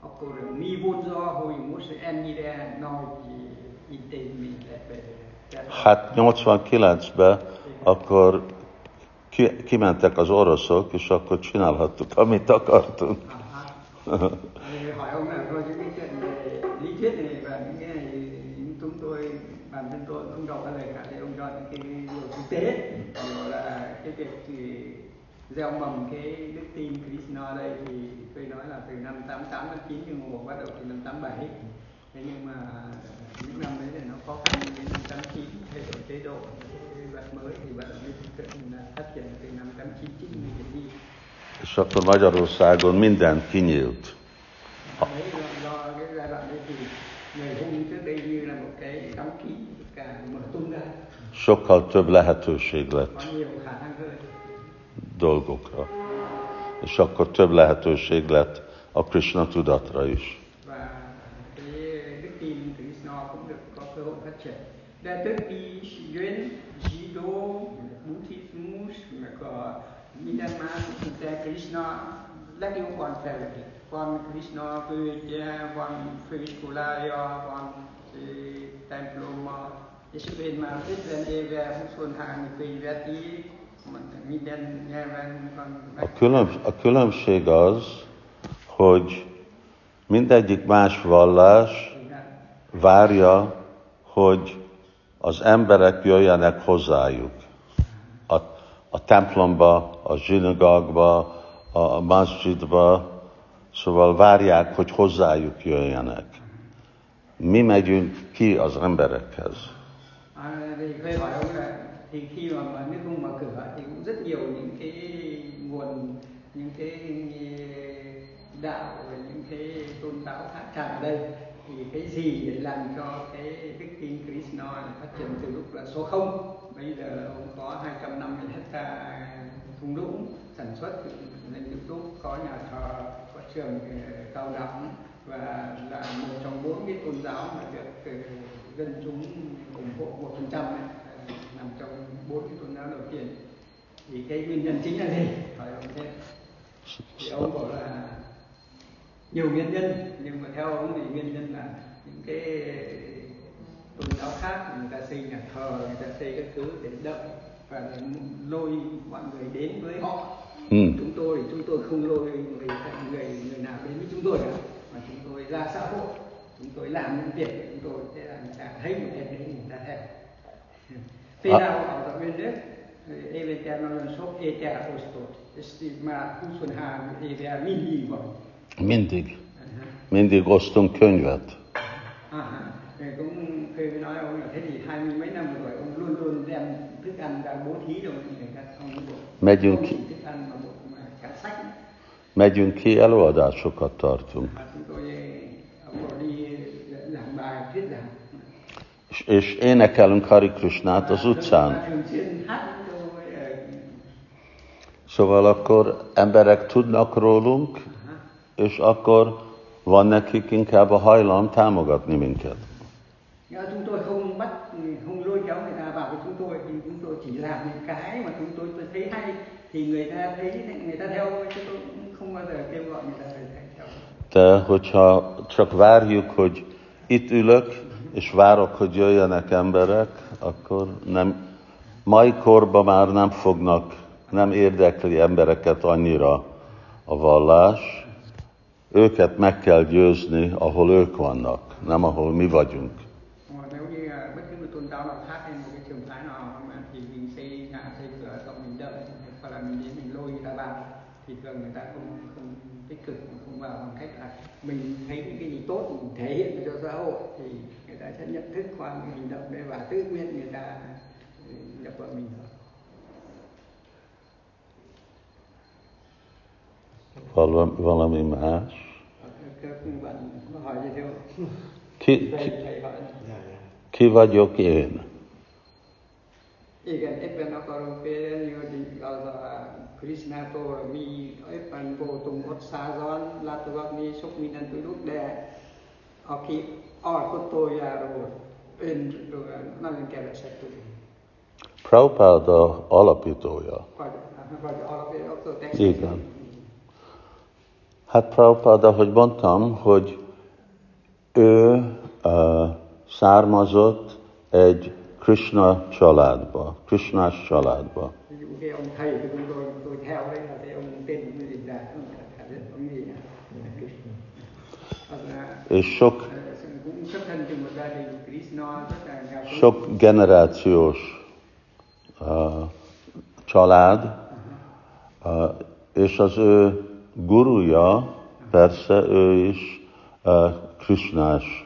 akkor mi volt hogy most ennyire nagy intézmény lett? Hát 89-ben akkor ki, kimentek az oroszok, és akkor csinálhattuk, amit akartunk. À, gieo mầm cái đức tin Krishna ở đây thì tôi nói là từ năm 88 năm 9 nhưng mà bắt đầu từ năm 87 thế nhưng mà những năm đấy thì nó khó khăn đến năm 89 thay đổi chế độ luật mới thì bắt đầu mới thực hiện phát triển từ năm 89 chín mươi trở đi. És akkor Magyarországon minden kinyílt. ra. Sokkal több lehetőség lett dolgokra. És akkor több lehetőség lett a Krishna tudatra is. Krishna cũng đệ tử đi duyên Jido Buddhismus Myanmar Krishna Legjobb van felvetik. Van Krishna földje, van főiskolája, van ö, temploma, és én már 50 éve 23 könyvet ír, minden nyelven van A, külön, a különbség az, hogy mindegyik más vallás várja, hogy az emberek jöjjenek hozzájuk. A, a templomba, a zsinagógba, a masjidba, szóval várják, hogy hozzájuk jöjjenek. Mi megyünk ki az emberekhez. Thì khi mà mà nước không mở cửa thì cũng rất nhiều những cái nguồn, những cái ờ, đạo và những cái tôn giáo khác tràn ở đây. Thì cái gì để làm cho cái đức tin Krishna phát triển từ lúc là số 0 bây giờ ông có 250 hecta thung lũng sản xuất lên YouTube có nhà thờ, có trường ờ, cao đẳng và là một trong bốn cái tôn giáo mà được ờ, dân chúng ủng hộ một phần trăm nằm trong bốn cái tôn giáo đầu tiên. Thì cái nguyên nhân chính là gì? Hỏi ông thế. Thì ông bảo là nhiều nguyên nhân nhưng mà theo ông thì nguyên nhân là những cái tôn giáo khác người ta xây nhà thờ người ta xây các thứ để đợi và để lôi mọi người đến với họ. Ừ. chúng tôi thì chúng tôi không lôi người người người nào đến với chúng tôi cả mà chúng tôi ra xã hội. Chúng tôi làm những việc của chúng tôi thế là người ta thấy một việc đấy người ta theo Például az a bűnök, Évételmelen sok étel osztott, és így már 23 éve mindig van. Mindig. Mindig osztunk könyvet. À, thì cũng khi nói ông là thế thì hai mươi mấy năm rồi ông luôn luôn đem thức ăn ra bố thí cho người ta không có Megyünk ki, thức ăn mà một mà cả sách nữa. megyünk ki, előadásokat tartunk. Và chúng tôi ông có đi giảng bài thuyết giảng És, énekelünk Hari Krishnát az utcán. Szóval akkor emberek tudnak rólunk, és akkor van nekik inkább a hajlam támogatni minket. Chúng tôi không bắt không lôi kéo người ta vào với chúng tôi thì chúng tôi chỉ làm những cái mà chúng tôi, tôi thấy hay thì người ta thấy người ta theo thôi chứ tôi cũng không bao giờ kêu gọi người ta phải theo De hogyha csak várjuk, hogy itt ülök, és várok, hogy jöjjenek emberek, akkor nem, mai korban már nem fognak, nem érdekli embereket annyira a vallás. Őket meg kell győzni, ahol ők vannak, nem ahol mi vagyunk. Thì thường người ta không không tích cực không vào bằng cách là mình thấy những cái gì tốt mình thể hiện cho xã hội sẽ nhận thức qua cái hành động đấy và tự nhiên người ta nhập vào mình thôi. Valami, más. Ki, ki, ki vagyok én? Igen, éppen például, hogy az a Krishnától mi éppen voltunk ott százan látogatni, sok mindent tudunk, de aki alkotójáról, önről nagyon keveset tudunk. Prabhupáda alapítója. Vagy, vagy alapjárattól Igen. Hát Prabhupáda, ahogy mondtam, hogy ő uh, származott egy Krishna családba, Krishnás családba. Ví dụ cái ông thầy của chúng tôi, tôi theo đấy là cái ông tên cái gì là ông thầy ông gì nhỉ? Hoặc là És sok, ờ, cũng xuất thân từ một gia đình Krishna rất là nghèo túng. sok generációs uh, család, uh, és az ő guruja, persze ő is uh, Krishnás.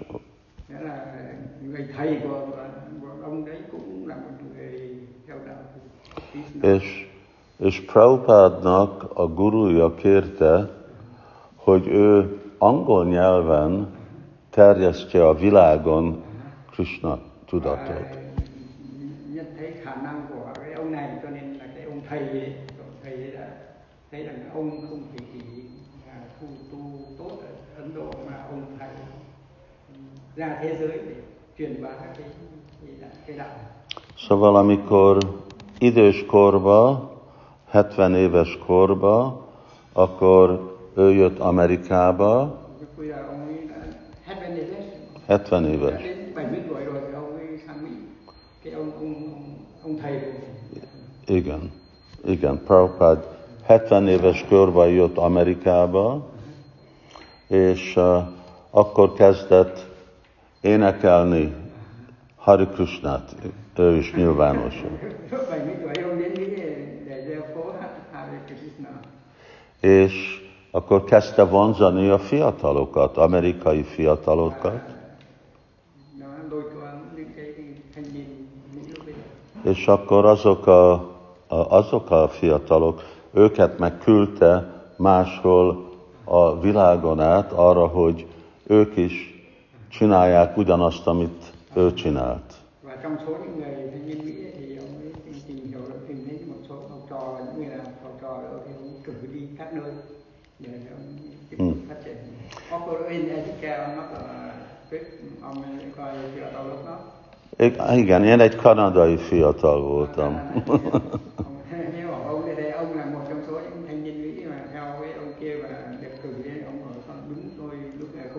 És, és Prabhupádnak a gurúja kérte, hogy ő angol nyelven terjesztje a világon Krishna tudatot. Szóval amikor idős korba, 70 éves korba, akkor ő jött Amerikába, Lúc bây giờ ông ấy đã hết bên đấy đấy 70 đã éves. đến 70 tuổi rồi thì ông ấy sang Mỹ cái ông ông ông, ông thầy của Igen, igen, Prabhupád 70 éves korban jött Amerikába, és uh, akkor kezdett énekelni Hari Krishnát, ő is nyilvánosan. lúc 70 tuổi ông đến Mỹ để, để ra phố Hare Krishna És akkor kezdte vonzani a fiatalokat, amerikai fiatalokat, nó lôi kéo những cái thanh niên Mỹ lúc bây giờ és akkor azok a, a, azok a fiatalok, őket meg küldte máshol a világon át arra, hogy ők is csinálják ugyanazt, amit ő csinált. và trong số những người thanh niên Mỹ thì ông ấy tìm hiểu tìm thấy một số học trò những người làm học trò đó thì ông cử đi các nơi để ông tiếp tục phát triển. Ông- là ông lúc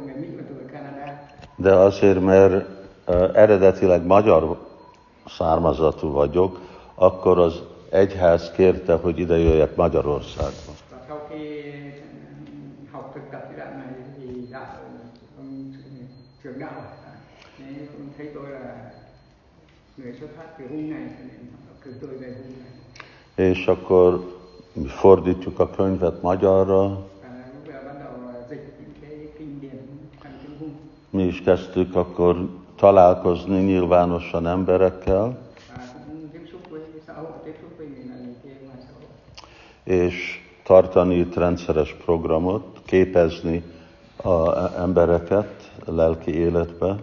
phải Mỹ mà tôi ở Canada. De azért, mert eredetileg magyar származatú vagyok, akkor az egyház kérte, hogy ide jöjjek Magyarországba. và sau khi học thực tập cái đoạn này thì đạo ông trưởng đạo Đấy, ông thấy tôi là người xuất phát từ hung này cho nên họ cử tôi về hung này És akkor fordítjuk a könyvet magyarra, mi is kezdtük akkor találkozni nyilvánosan emberekkel, xã hội és tartani itt rendszeres programot, képezni a embereket lelki életbe, và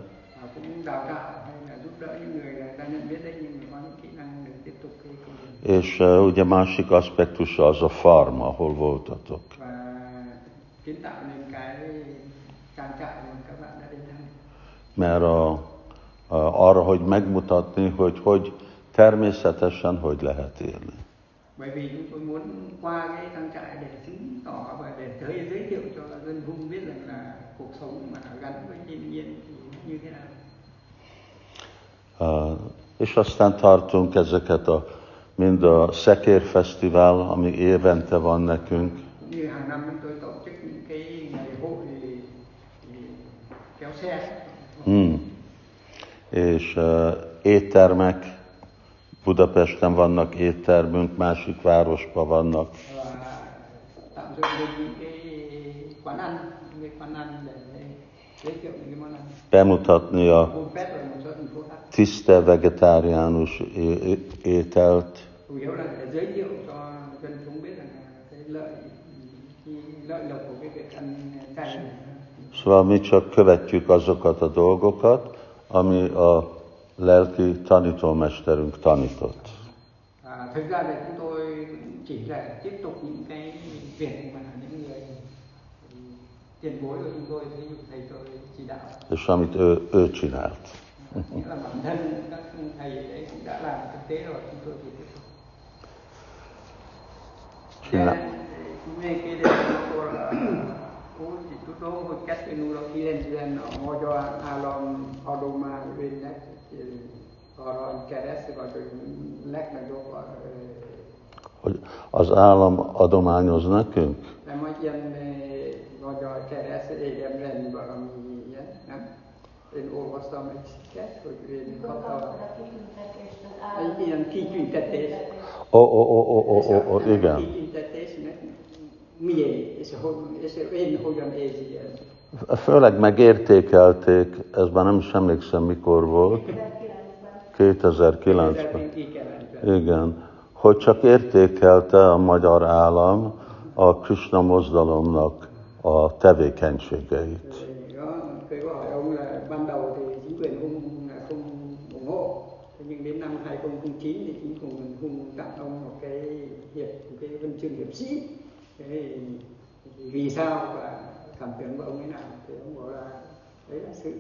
cũng đào tạo hay là giúp đỡ những người đang nhận biết đấy nhưng mà có những kỹ năng để tiếp tục cái công việc és uh, ugye másik aspektusa az a farm, ahol voltatok. Mert a, a, arra, hogy megmutatni, hogy hogy természetesen hogy lehet élni. bởi vì chúng tôi muốn qua cái trang trại để chứng tỏ và để giới giới thiệu cho dân hung biết rằng là cuộc sống mà gắn với thiên nhiên thì như thế nào Uh, és aztán tartunk ezeket a, mind a Szekér Fesztivál, ami évente van nekünk, Hmm. És uh, éttermek, Budapesten vannak éttermünk, másik városban vannak. Bemutatni a tiszte vegetáriánus ételt, chủ yếu là để giới thiệu cho dân chúng biết rằng là cái lợi cái lợi lộc của cái việc ăn chay này. Szóval mi csak követjük azokat a dolgokat, ami a lelki tanítómesterünk tanított. À, thực ra thì chúng tôi chỉ là tiếp tục những cái việc mà những người tiền bối của chúng tôi, ví dụ thầy tôi chỉ đạo. És amit ő, ő csinált. Nghĩa là bản thân các thầy đấy cũng đã làm thực tế rồi, chúng tôi chỉ tiếp tục. Csinál. Nên cái đề của là Ú thì chúng tôi hồi cách cái nụ lọc lên lên ở ngôi cho Alon Odoma bên nét thì Aron Keres vagy hogy legnagyobb ö, Hogy az állam adományoz nekünk, nem hogy ilyen ö, vagy a kereszt érdemlen valami ilyen, nem? Én olvastam egy cikket, hogy én kaptam a egy ilyen kitüntetést. Ó, ó, ó, ó, ó, ó, ó, igen. Miért, és, hogy, és én hogyan érzi ezt. Főleg megértékelték, ez már nem is emlékszem mikor volt, 2009-ben. 2009-ben. Igen. Hogy csak értékelte a magyar állam a Krishna mozdalomnak a tevékenységeit. Nhưng đến năm 2009 thì chính quyền hung tặng ông một cái hiệp một cái huân chương hiệp sĩ thế thì, thì vì sao và cảm tưởng của ông ấy nào? Thì ông bảo là đấy là sự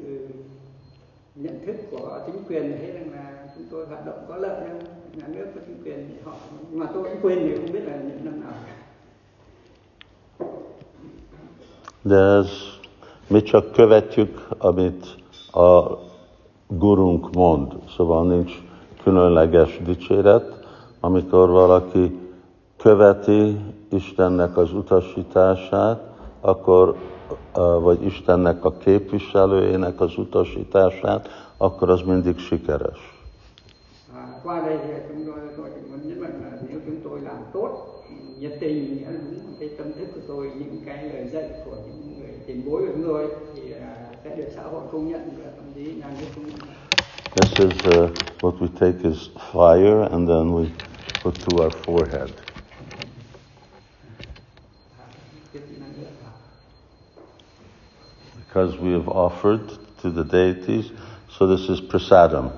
nhận thức của chính quyền. Thấy rằng là chúng tôi hoạt động có lợi cho nhà nước và chính quyền họ mà tôi cũng quên thì không biết là những năm nào. De ez, mi csak követjük, amit a gurunk mond. Szóval nincs különleges dicséret, amikor valaki követi Istennek az utasítását, akkor, vagy Istennek a képviselőjének az utasítását, akkor az mindig sikeres. À, qua đây thì chúng tôi tôi chỉ muốn nhấn mạnh là nếu chúng tôi làm tốt nhiệt tình nghĩa là đúng cái tâm thức của tôi những cái lời dạy của những người tiền bối của chúng tôi thì à, sẽ được xã hội công nhận và thậm chí nhà nước công nhận This is uh, what we take as fire and then we put to our forehead. Because we have offered to the deities, so this is prasadam.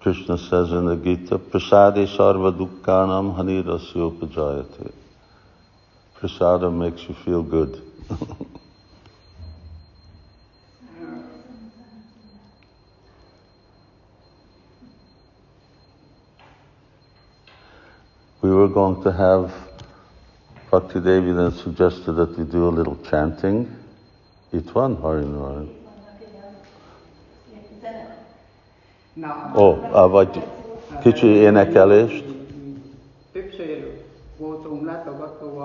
Krishna says in the Gita, Prasadi sarva dukkhanam hanirasya upajayate. Prasadam makes you feel good. we were going to have Bhakti Devi then suggested that we do a little chanting. Van, Harinvaran? Na, oh, uh, Ó, á, vagy kicsi énekelést. Többször voltunk látogató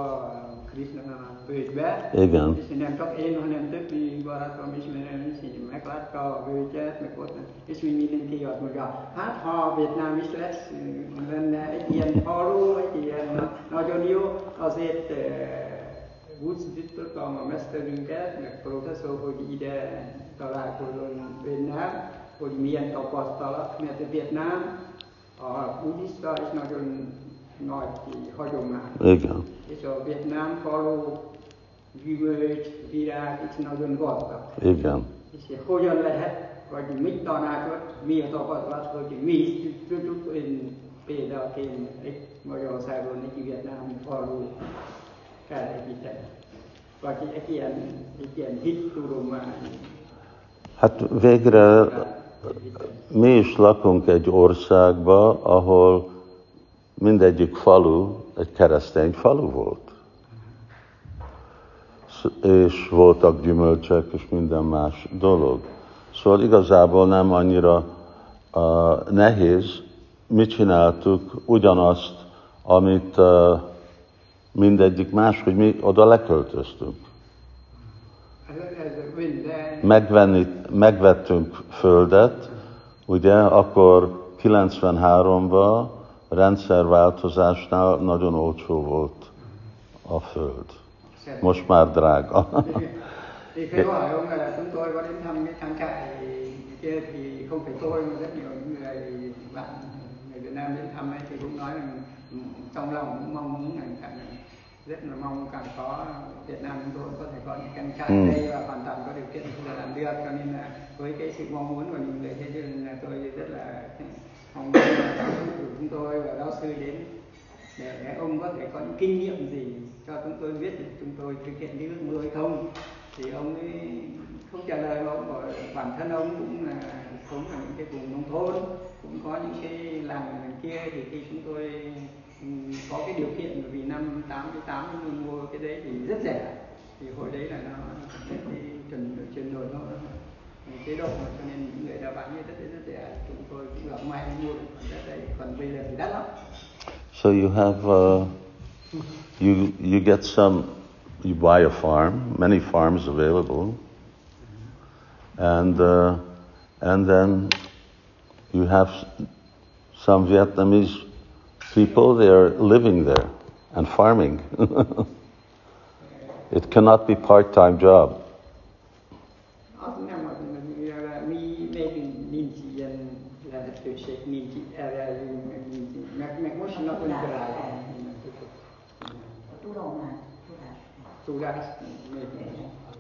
Krishna völgybe, Igen. és nem csak én, hanem többi barátom ismerőm is így meglátta a völgyet, meg ott, és úgy mindenki azt mondja, hát ha Vietnám is lesz, lenne egy ilyen falu, egy ilyen nagyon jó, azért eh, úgy szítottam a mesterünket, meg professzor, hogy ide találkozom Vietnám, hogy milyen tapasztalat, mert a Vietnám a buddhista és nagyon nagy hagyomány. Igen. És a Vietnám falu gyümölcs, virág is nagyon gazdag. Igen. És hogyan lehet, vagy mit tanácsot, mi a tapasztalat, hogy mi is tudjuk, én példaként egy Magyarországon egy vietnámi falu felépíteni. Vagy egy ilyen, egy ilyen hittudomány. Hát végre mi is lakunk egy országba, ahol mindegyik falu egy keresztény falu volt. És voltak gyümölcsök és minden más dolog. Szóval igazából nem annyira uh, nehéz. Mi csináltuk ugyanazt, amit uh, mindegyik más, hogy mi oda leköltöztünk. Megvenni, megvettünk földet, ugye, akkor 93-ban rendszerváltozásnál nagyon olcsó volt a föld. Most már drága. thì cái hỏi ông là chúng tôi có đến thăm cái trang trại kia thì không phải tôi mà rất nhiều những người bạn người Việt Nam đến thăm ấy thì cũng nói là trong lòng cũng mong muốn là càng rất là mong càng có Việt Nam chúng tôi có thể có những trang trại Ừ. đây và hoàn toàn có điều kiện chúng tôi làm được cho nên là với cái sự mong muốn của những người thế nên là tôi rất là phòng của chúng tôi và giáo sư đến để ông có thể có những kinh nghiệm gì cho chúng tôi biết để chúng tôi thực hiện cái ước mơ hay không. Thì ông ấy không trả lời mà ông bảo bản thân ông cũng là sống ở những cái vùng nông thôn, cũng có những cái làng này kia. Thì khi chúng tôi ừ, có cái điều kiện vì năm 88 mình mua cái đấy thì rất rẻ. Thì hồi đấy là nó cái chuyển chuyển đổi nó chế độ mà cho nên người ta bán như rất rất rẻ chúng tôi cũng gặp may mua được phần đất đấy còn bây giờ thì đắt lắm So you have, uh, you, you get some, you buy a farm, many farms available, and, uh, and then you have some Vietnamese people, they are living there and farming. it cannot be part-time job.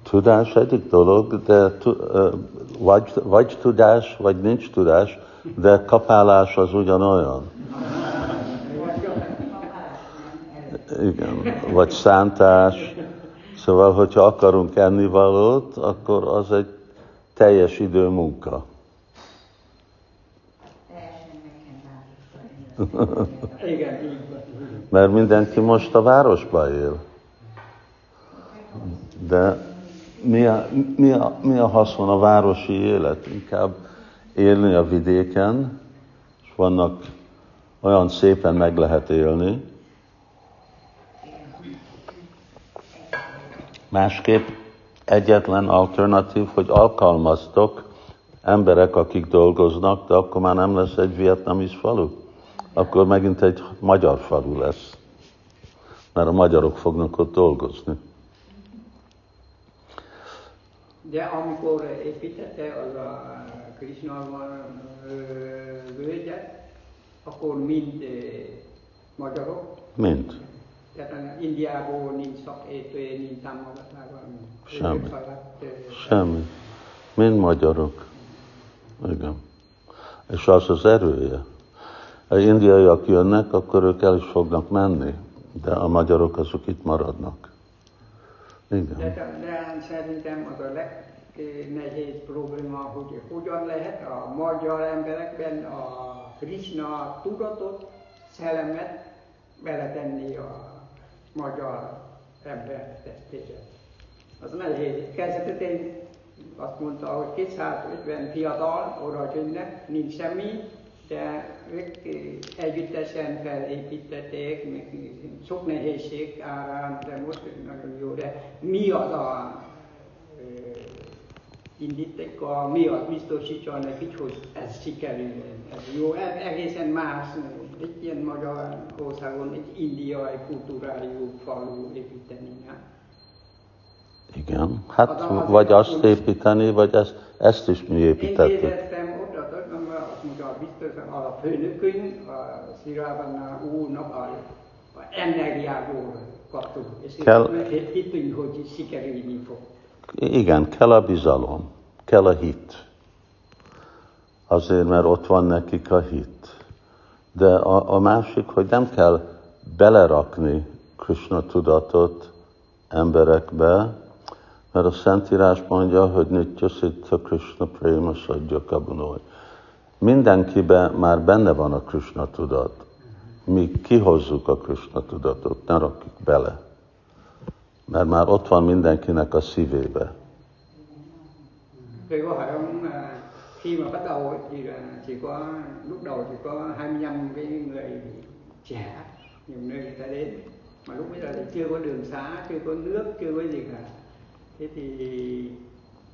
Tudás. Egyik dolog, de vagy, vagy tudás, vagy nincs tudás, de kapálás az ugyanolyan. Igen, vagy szántás. Szóval, hogyha akarunk ennivalót, akkor az egy teljes idő munka. Igen. Mert mindenki most a városba él. De mi a, mi, a, mi a haszon a városi élet? Inkább élni a vidéken, és vannak olyan szépen meg lehet élni. Másképp egyetlen alternatív, hogy alkalmaztok emberek, akik dolgoznak, de akkor már nem lesz egy vietnamis falu. Akkor megint egy magyar falu lesz. Mert a magyarok fognak ott dolgozni. De amikor építette az a Krishna völgyet, akkor mind magyarok, Mind. tehát Indiából nincs szakértője, nincs támogatásban. Semmi. Semmi. Mind magyarok. Igen. És az az erője. Ha indiaiak jönnek, akkor ők el is fognak menni, de a magyarok azok itt maradnak. De, Igen. de szerintem az a legnehéz probléma, hogy hogyan lehet a magyar emberekben a Krishna tudatot, szellemet beletenni a magyar ember testébe. Az nehéz. Kezdetén azt mondta, hogy 250 fiatal oda jönnek, nincs semmi, de együttesen felépítették, sok nehézség árán, de most nagyon jó, de mi az a ö, indítéka, mi az biztosítja nekik, hogy ez sikerül. Ez jó, egészen más, egy ilyen magyar országon, egy indiai kultúrájú falu építeni. Igen. Hát vagy azt építeni, vagy ezt, ezt is mi építettük. Kérdeztem oda, tudom, azt mondja, biztos a főnökünk, a Szirávana úrnak a, a energiából kaptuk, és Kell- hittünk, hogy sikerülni fog. Igen, kell a bizalom, kell a hit. Azért, mert ott van nekik a hit. De a, a másik, hogy nem kell belerakni Krishna tudatot emberekbe, mert a Szentírás mondja, hogy Nitya Siddha Krishna Prema Sadja Kabunoi. Mindenkibe már benne van a Krishna tudat. Mi kihozzuk a Krishna tudatot, ne rakjuk bele. Mert már ott van mindenkinek a szívébe. Tôi có hỏi ông khi mà bắt đầu thì là chỉ có lúc đầu chỉ có 25 cái người trẻ nhiều nơi người ta đến mà lúc bây giờ thì chưa có đường xá chưa có nước chưa có gì cả thế thì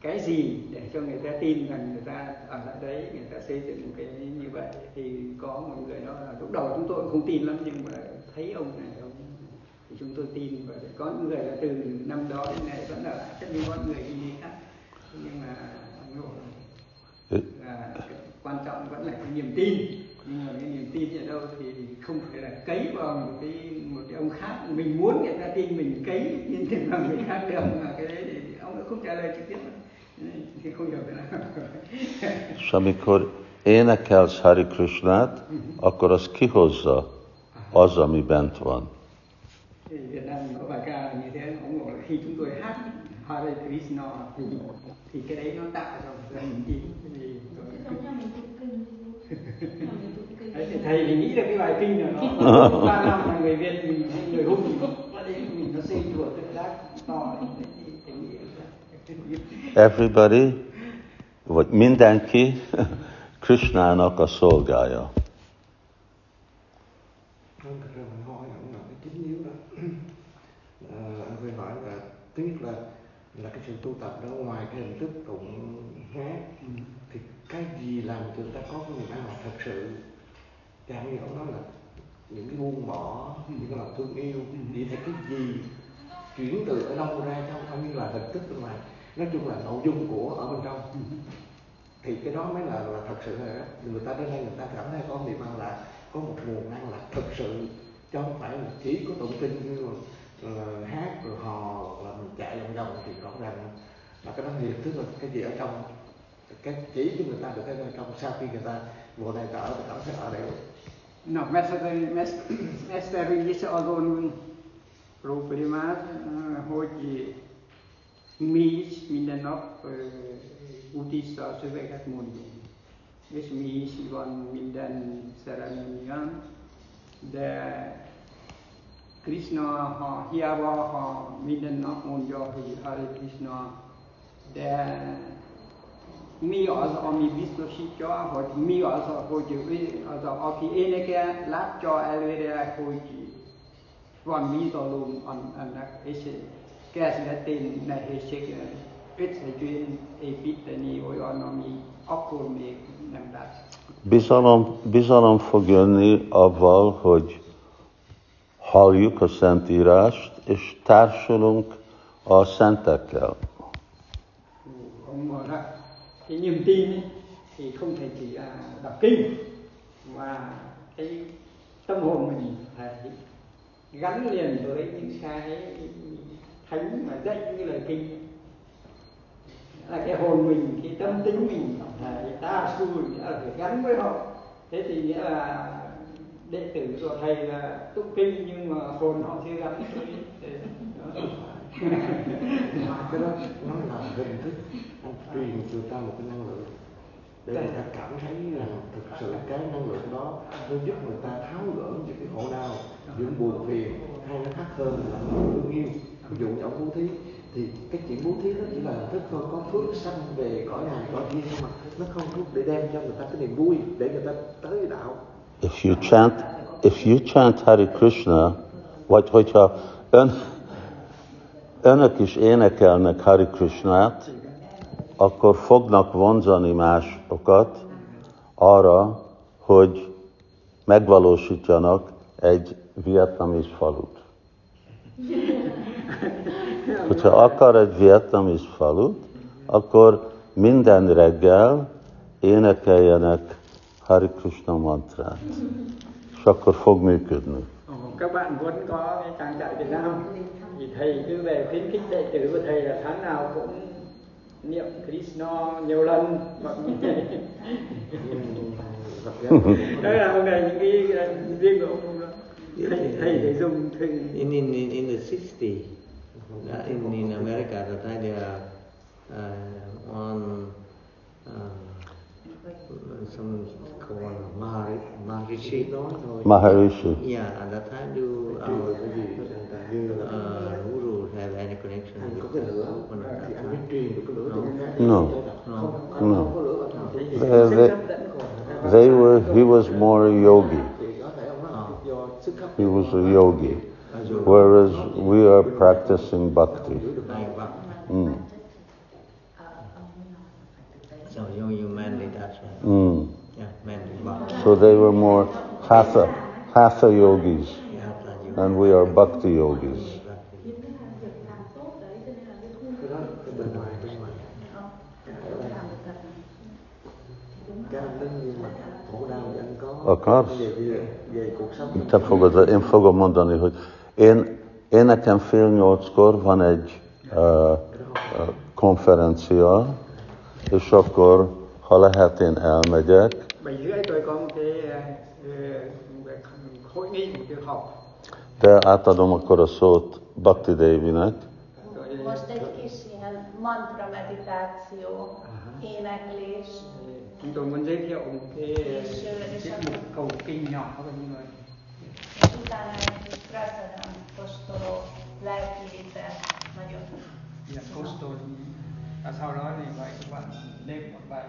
cái gì để cho người ta tin rằng người ta ở lại đấy, người ta xây dựng một cái như vậy? Thì có một người đó là lúc đầu chúng tôi cũng không tin lắm, nhưng mà thấy ông này, ông thì chúng tôi tin. Và có những người là từ năm đó đến nay vẫn ở lại chắc như có người đi khác. Nhưng mà ông nội là quan trọng, vẫn là cái niềm tin. Nhưng mà cái niềm tin ở đâu thì không phải là cấy vào một cái một cái ông khác. Mình muốn người ta tin mình cấy nhưng thì vào người khác được, mà cái đấy thì ông ấy không trả lời trực tiếp. đâu És amikor énekelsz Hari Krishnát, akkor az kihozza az, ami bent van. hát thì thầy thì nghĩ là cái bài kinh là nó ba năm là người Việt mình người hùng nó đến mình nó xây chùa tự giác to đấy Everybody, vagy mindenki Krishnának a szolgája. Vâng, thật ra mình hỏi ông là cái chính yếu đó anh phải hỏi là thứ nhất là là cái sự tu tập đó ngoài cái hình thức tụng hát thì cái gì làm cho ta có cái niềm an lạc thật sự chẳng như ông nói là những cái buông bỏ những cái lòng thương yêu vậy thấy cái gì chuyển từ ở đâu ra trong không như là hình thức bên ngoài nói chung là nội dung của ở bên trong. Thì cái đó mới là là thật sự là người ta đến đây người ta cảm thấy có niềm an lạc có một nguồn an lạc thực sự chứ không phải là chỉ có tụng kinh như là, là hát rồi hò hoặc là mình chạy vòng vòng thì rõ ràng là cái đó thì tức là cái gì ở trong cái chỉ cho người ta được cái ở trong sau khi người ta mùa này ta ở thì cảm thấy ở đây. No, is azon problémát, eh, hogy mi is minden nap eh, buddhista szöveget mondunk. és mi is van minden szerelmünkben, de Krishna, ha hiába, ha minden nap mondja, hogy Hare Krishna, de mi az, ami biztosítja, hogy mi az, hogy az, aki énekel, látja előre, hogy van bizalom annak, és kezdetén nehézség összegyűjteni, építeni olyan, ami akkor még nem látszik. Bizalom, bizalom fog jönni avval, hogy halljuk a Szentírást, és társulunk a szentekkel. Không mà đó, cái niềm tin ấy, thì không thể chỉ là đọc kinh mà cái tâm hồn mình phải gắn liền với những cái thánh mà dạy những lời kinh. Là cái hồn mình, cái tâm tính mình, là ta su là phải gắn với họ. Thế thì nghĩa là đệ tử của thầy là tụng kinh nhưng mà hồn họ chưa gắn cái đó nó là hình thức anh truyền cho ta một cái năng lượng để người ta cảm thấy rằng thực sự cái năng lượng đó nó giúp người ta tháo gỡ những cái khổ đau, những buồn phiền hay nó khác hơn là thương yêu. Ví dụ như ông bố thí thì cái chuyện bố thí nó chỉ là hình thức thôi có phước sanh về cõi này cõi kia nhưng mà nó không có để đem cho người ta cái niềm vui để người ta tới đạo If you chant, if you chant Hare Krishna, vagy hogyha ön, önök is énekelnek Hare Krishnát, akkor fognak vonzani másokat arra, hogy megvalósítsanak egy vietnamis falut. Hogyha akar egy vietnamis falut, akkor minden reggel énekeljenek Hare Krishna mantrát, és akkor fog működni. Các bạn muốn có cái trang trại Việt Nam thì thầy cứ về khuyến khích đệ tử của thầy là tháng nào cũng niệm Krishna nhiều lần đó là hôm nay những cái ờ, riêng của ông đó. thầy thầy phải dùng thường In, in, in, in the 60s, uh, in, in America, at the time they are uh, on uh, some called Mahari, Maharishi. nói thôi Maharishi. Yeah, at that time do truyền our cái gì là như là uh, guru have any connection anh with có cái lửa one of thì that anh biết time? truyền được cái lửa cho người khác No. không No. không, No. không có lửa ở trong thì They, they, they were, he was more a yogi. thì có thể ông nói do sức hấp He was a yogi. whereas we are practicing bhakti. Mm. So. Mm. So they were more hatha, hatha yogis, and we are bhakti yogis. Of course. Én, én nekem fél nyolckor van egy uh, konferencia, és akkor, ha lehet, én elmegyek, de átadom akkor a szót Bhakti Devinek, Most egy kis ilyen mantra meditáció, éneklés, chúng tôi muốn giới thiệu một cái És, ö, és tiết mục cầu kinh nhỏ thôi nhưng mà prasadam kóstoló lelkivitel nagyon. Sau đó thì vậy các bạn lên một bài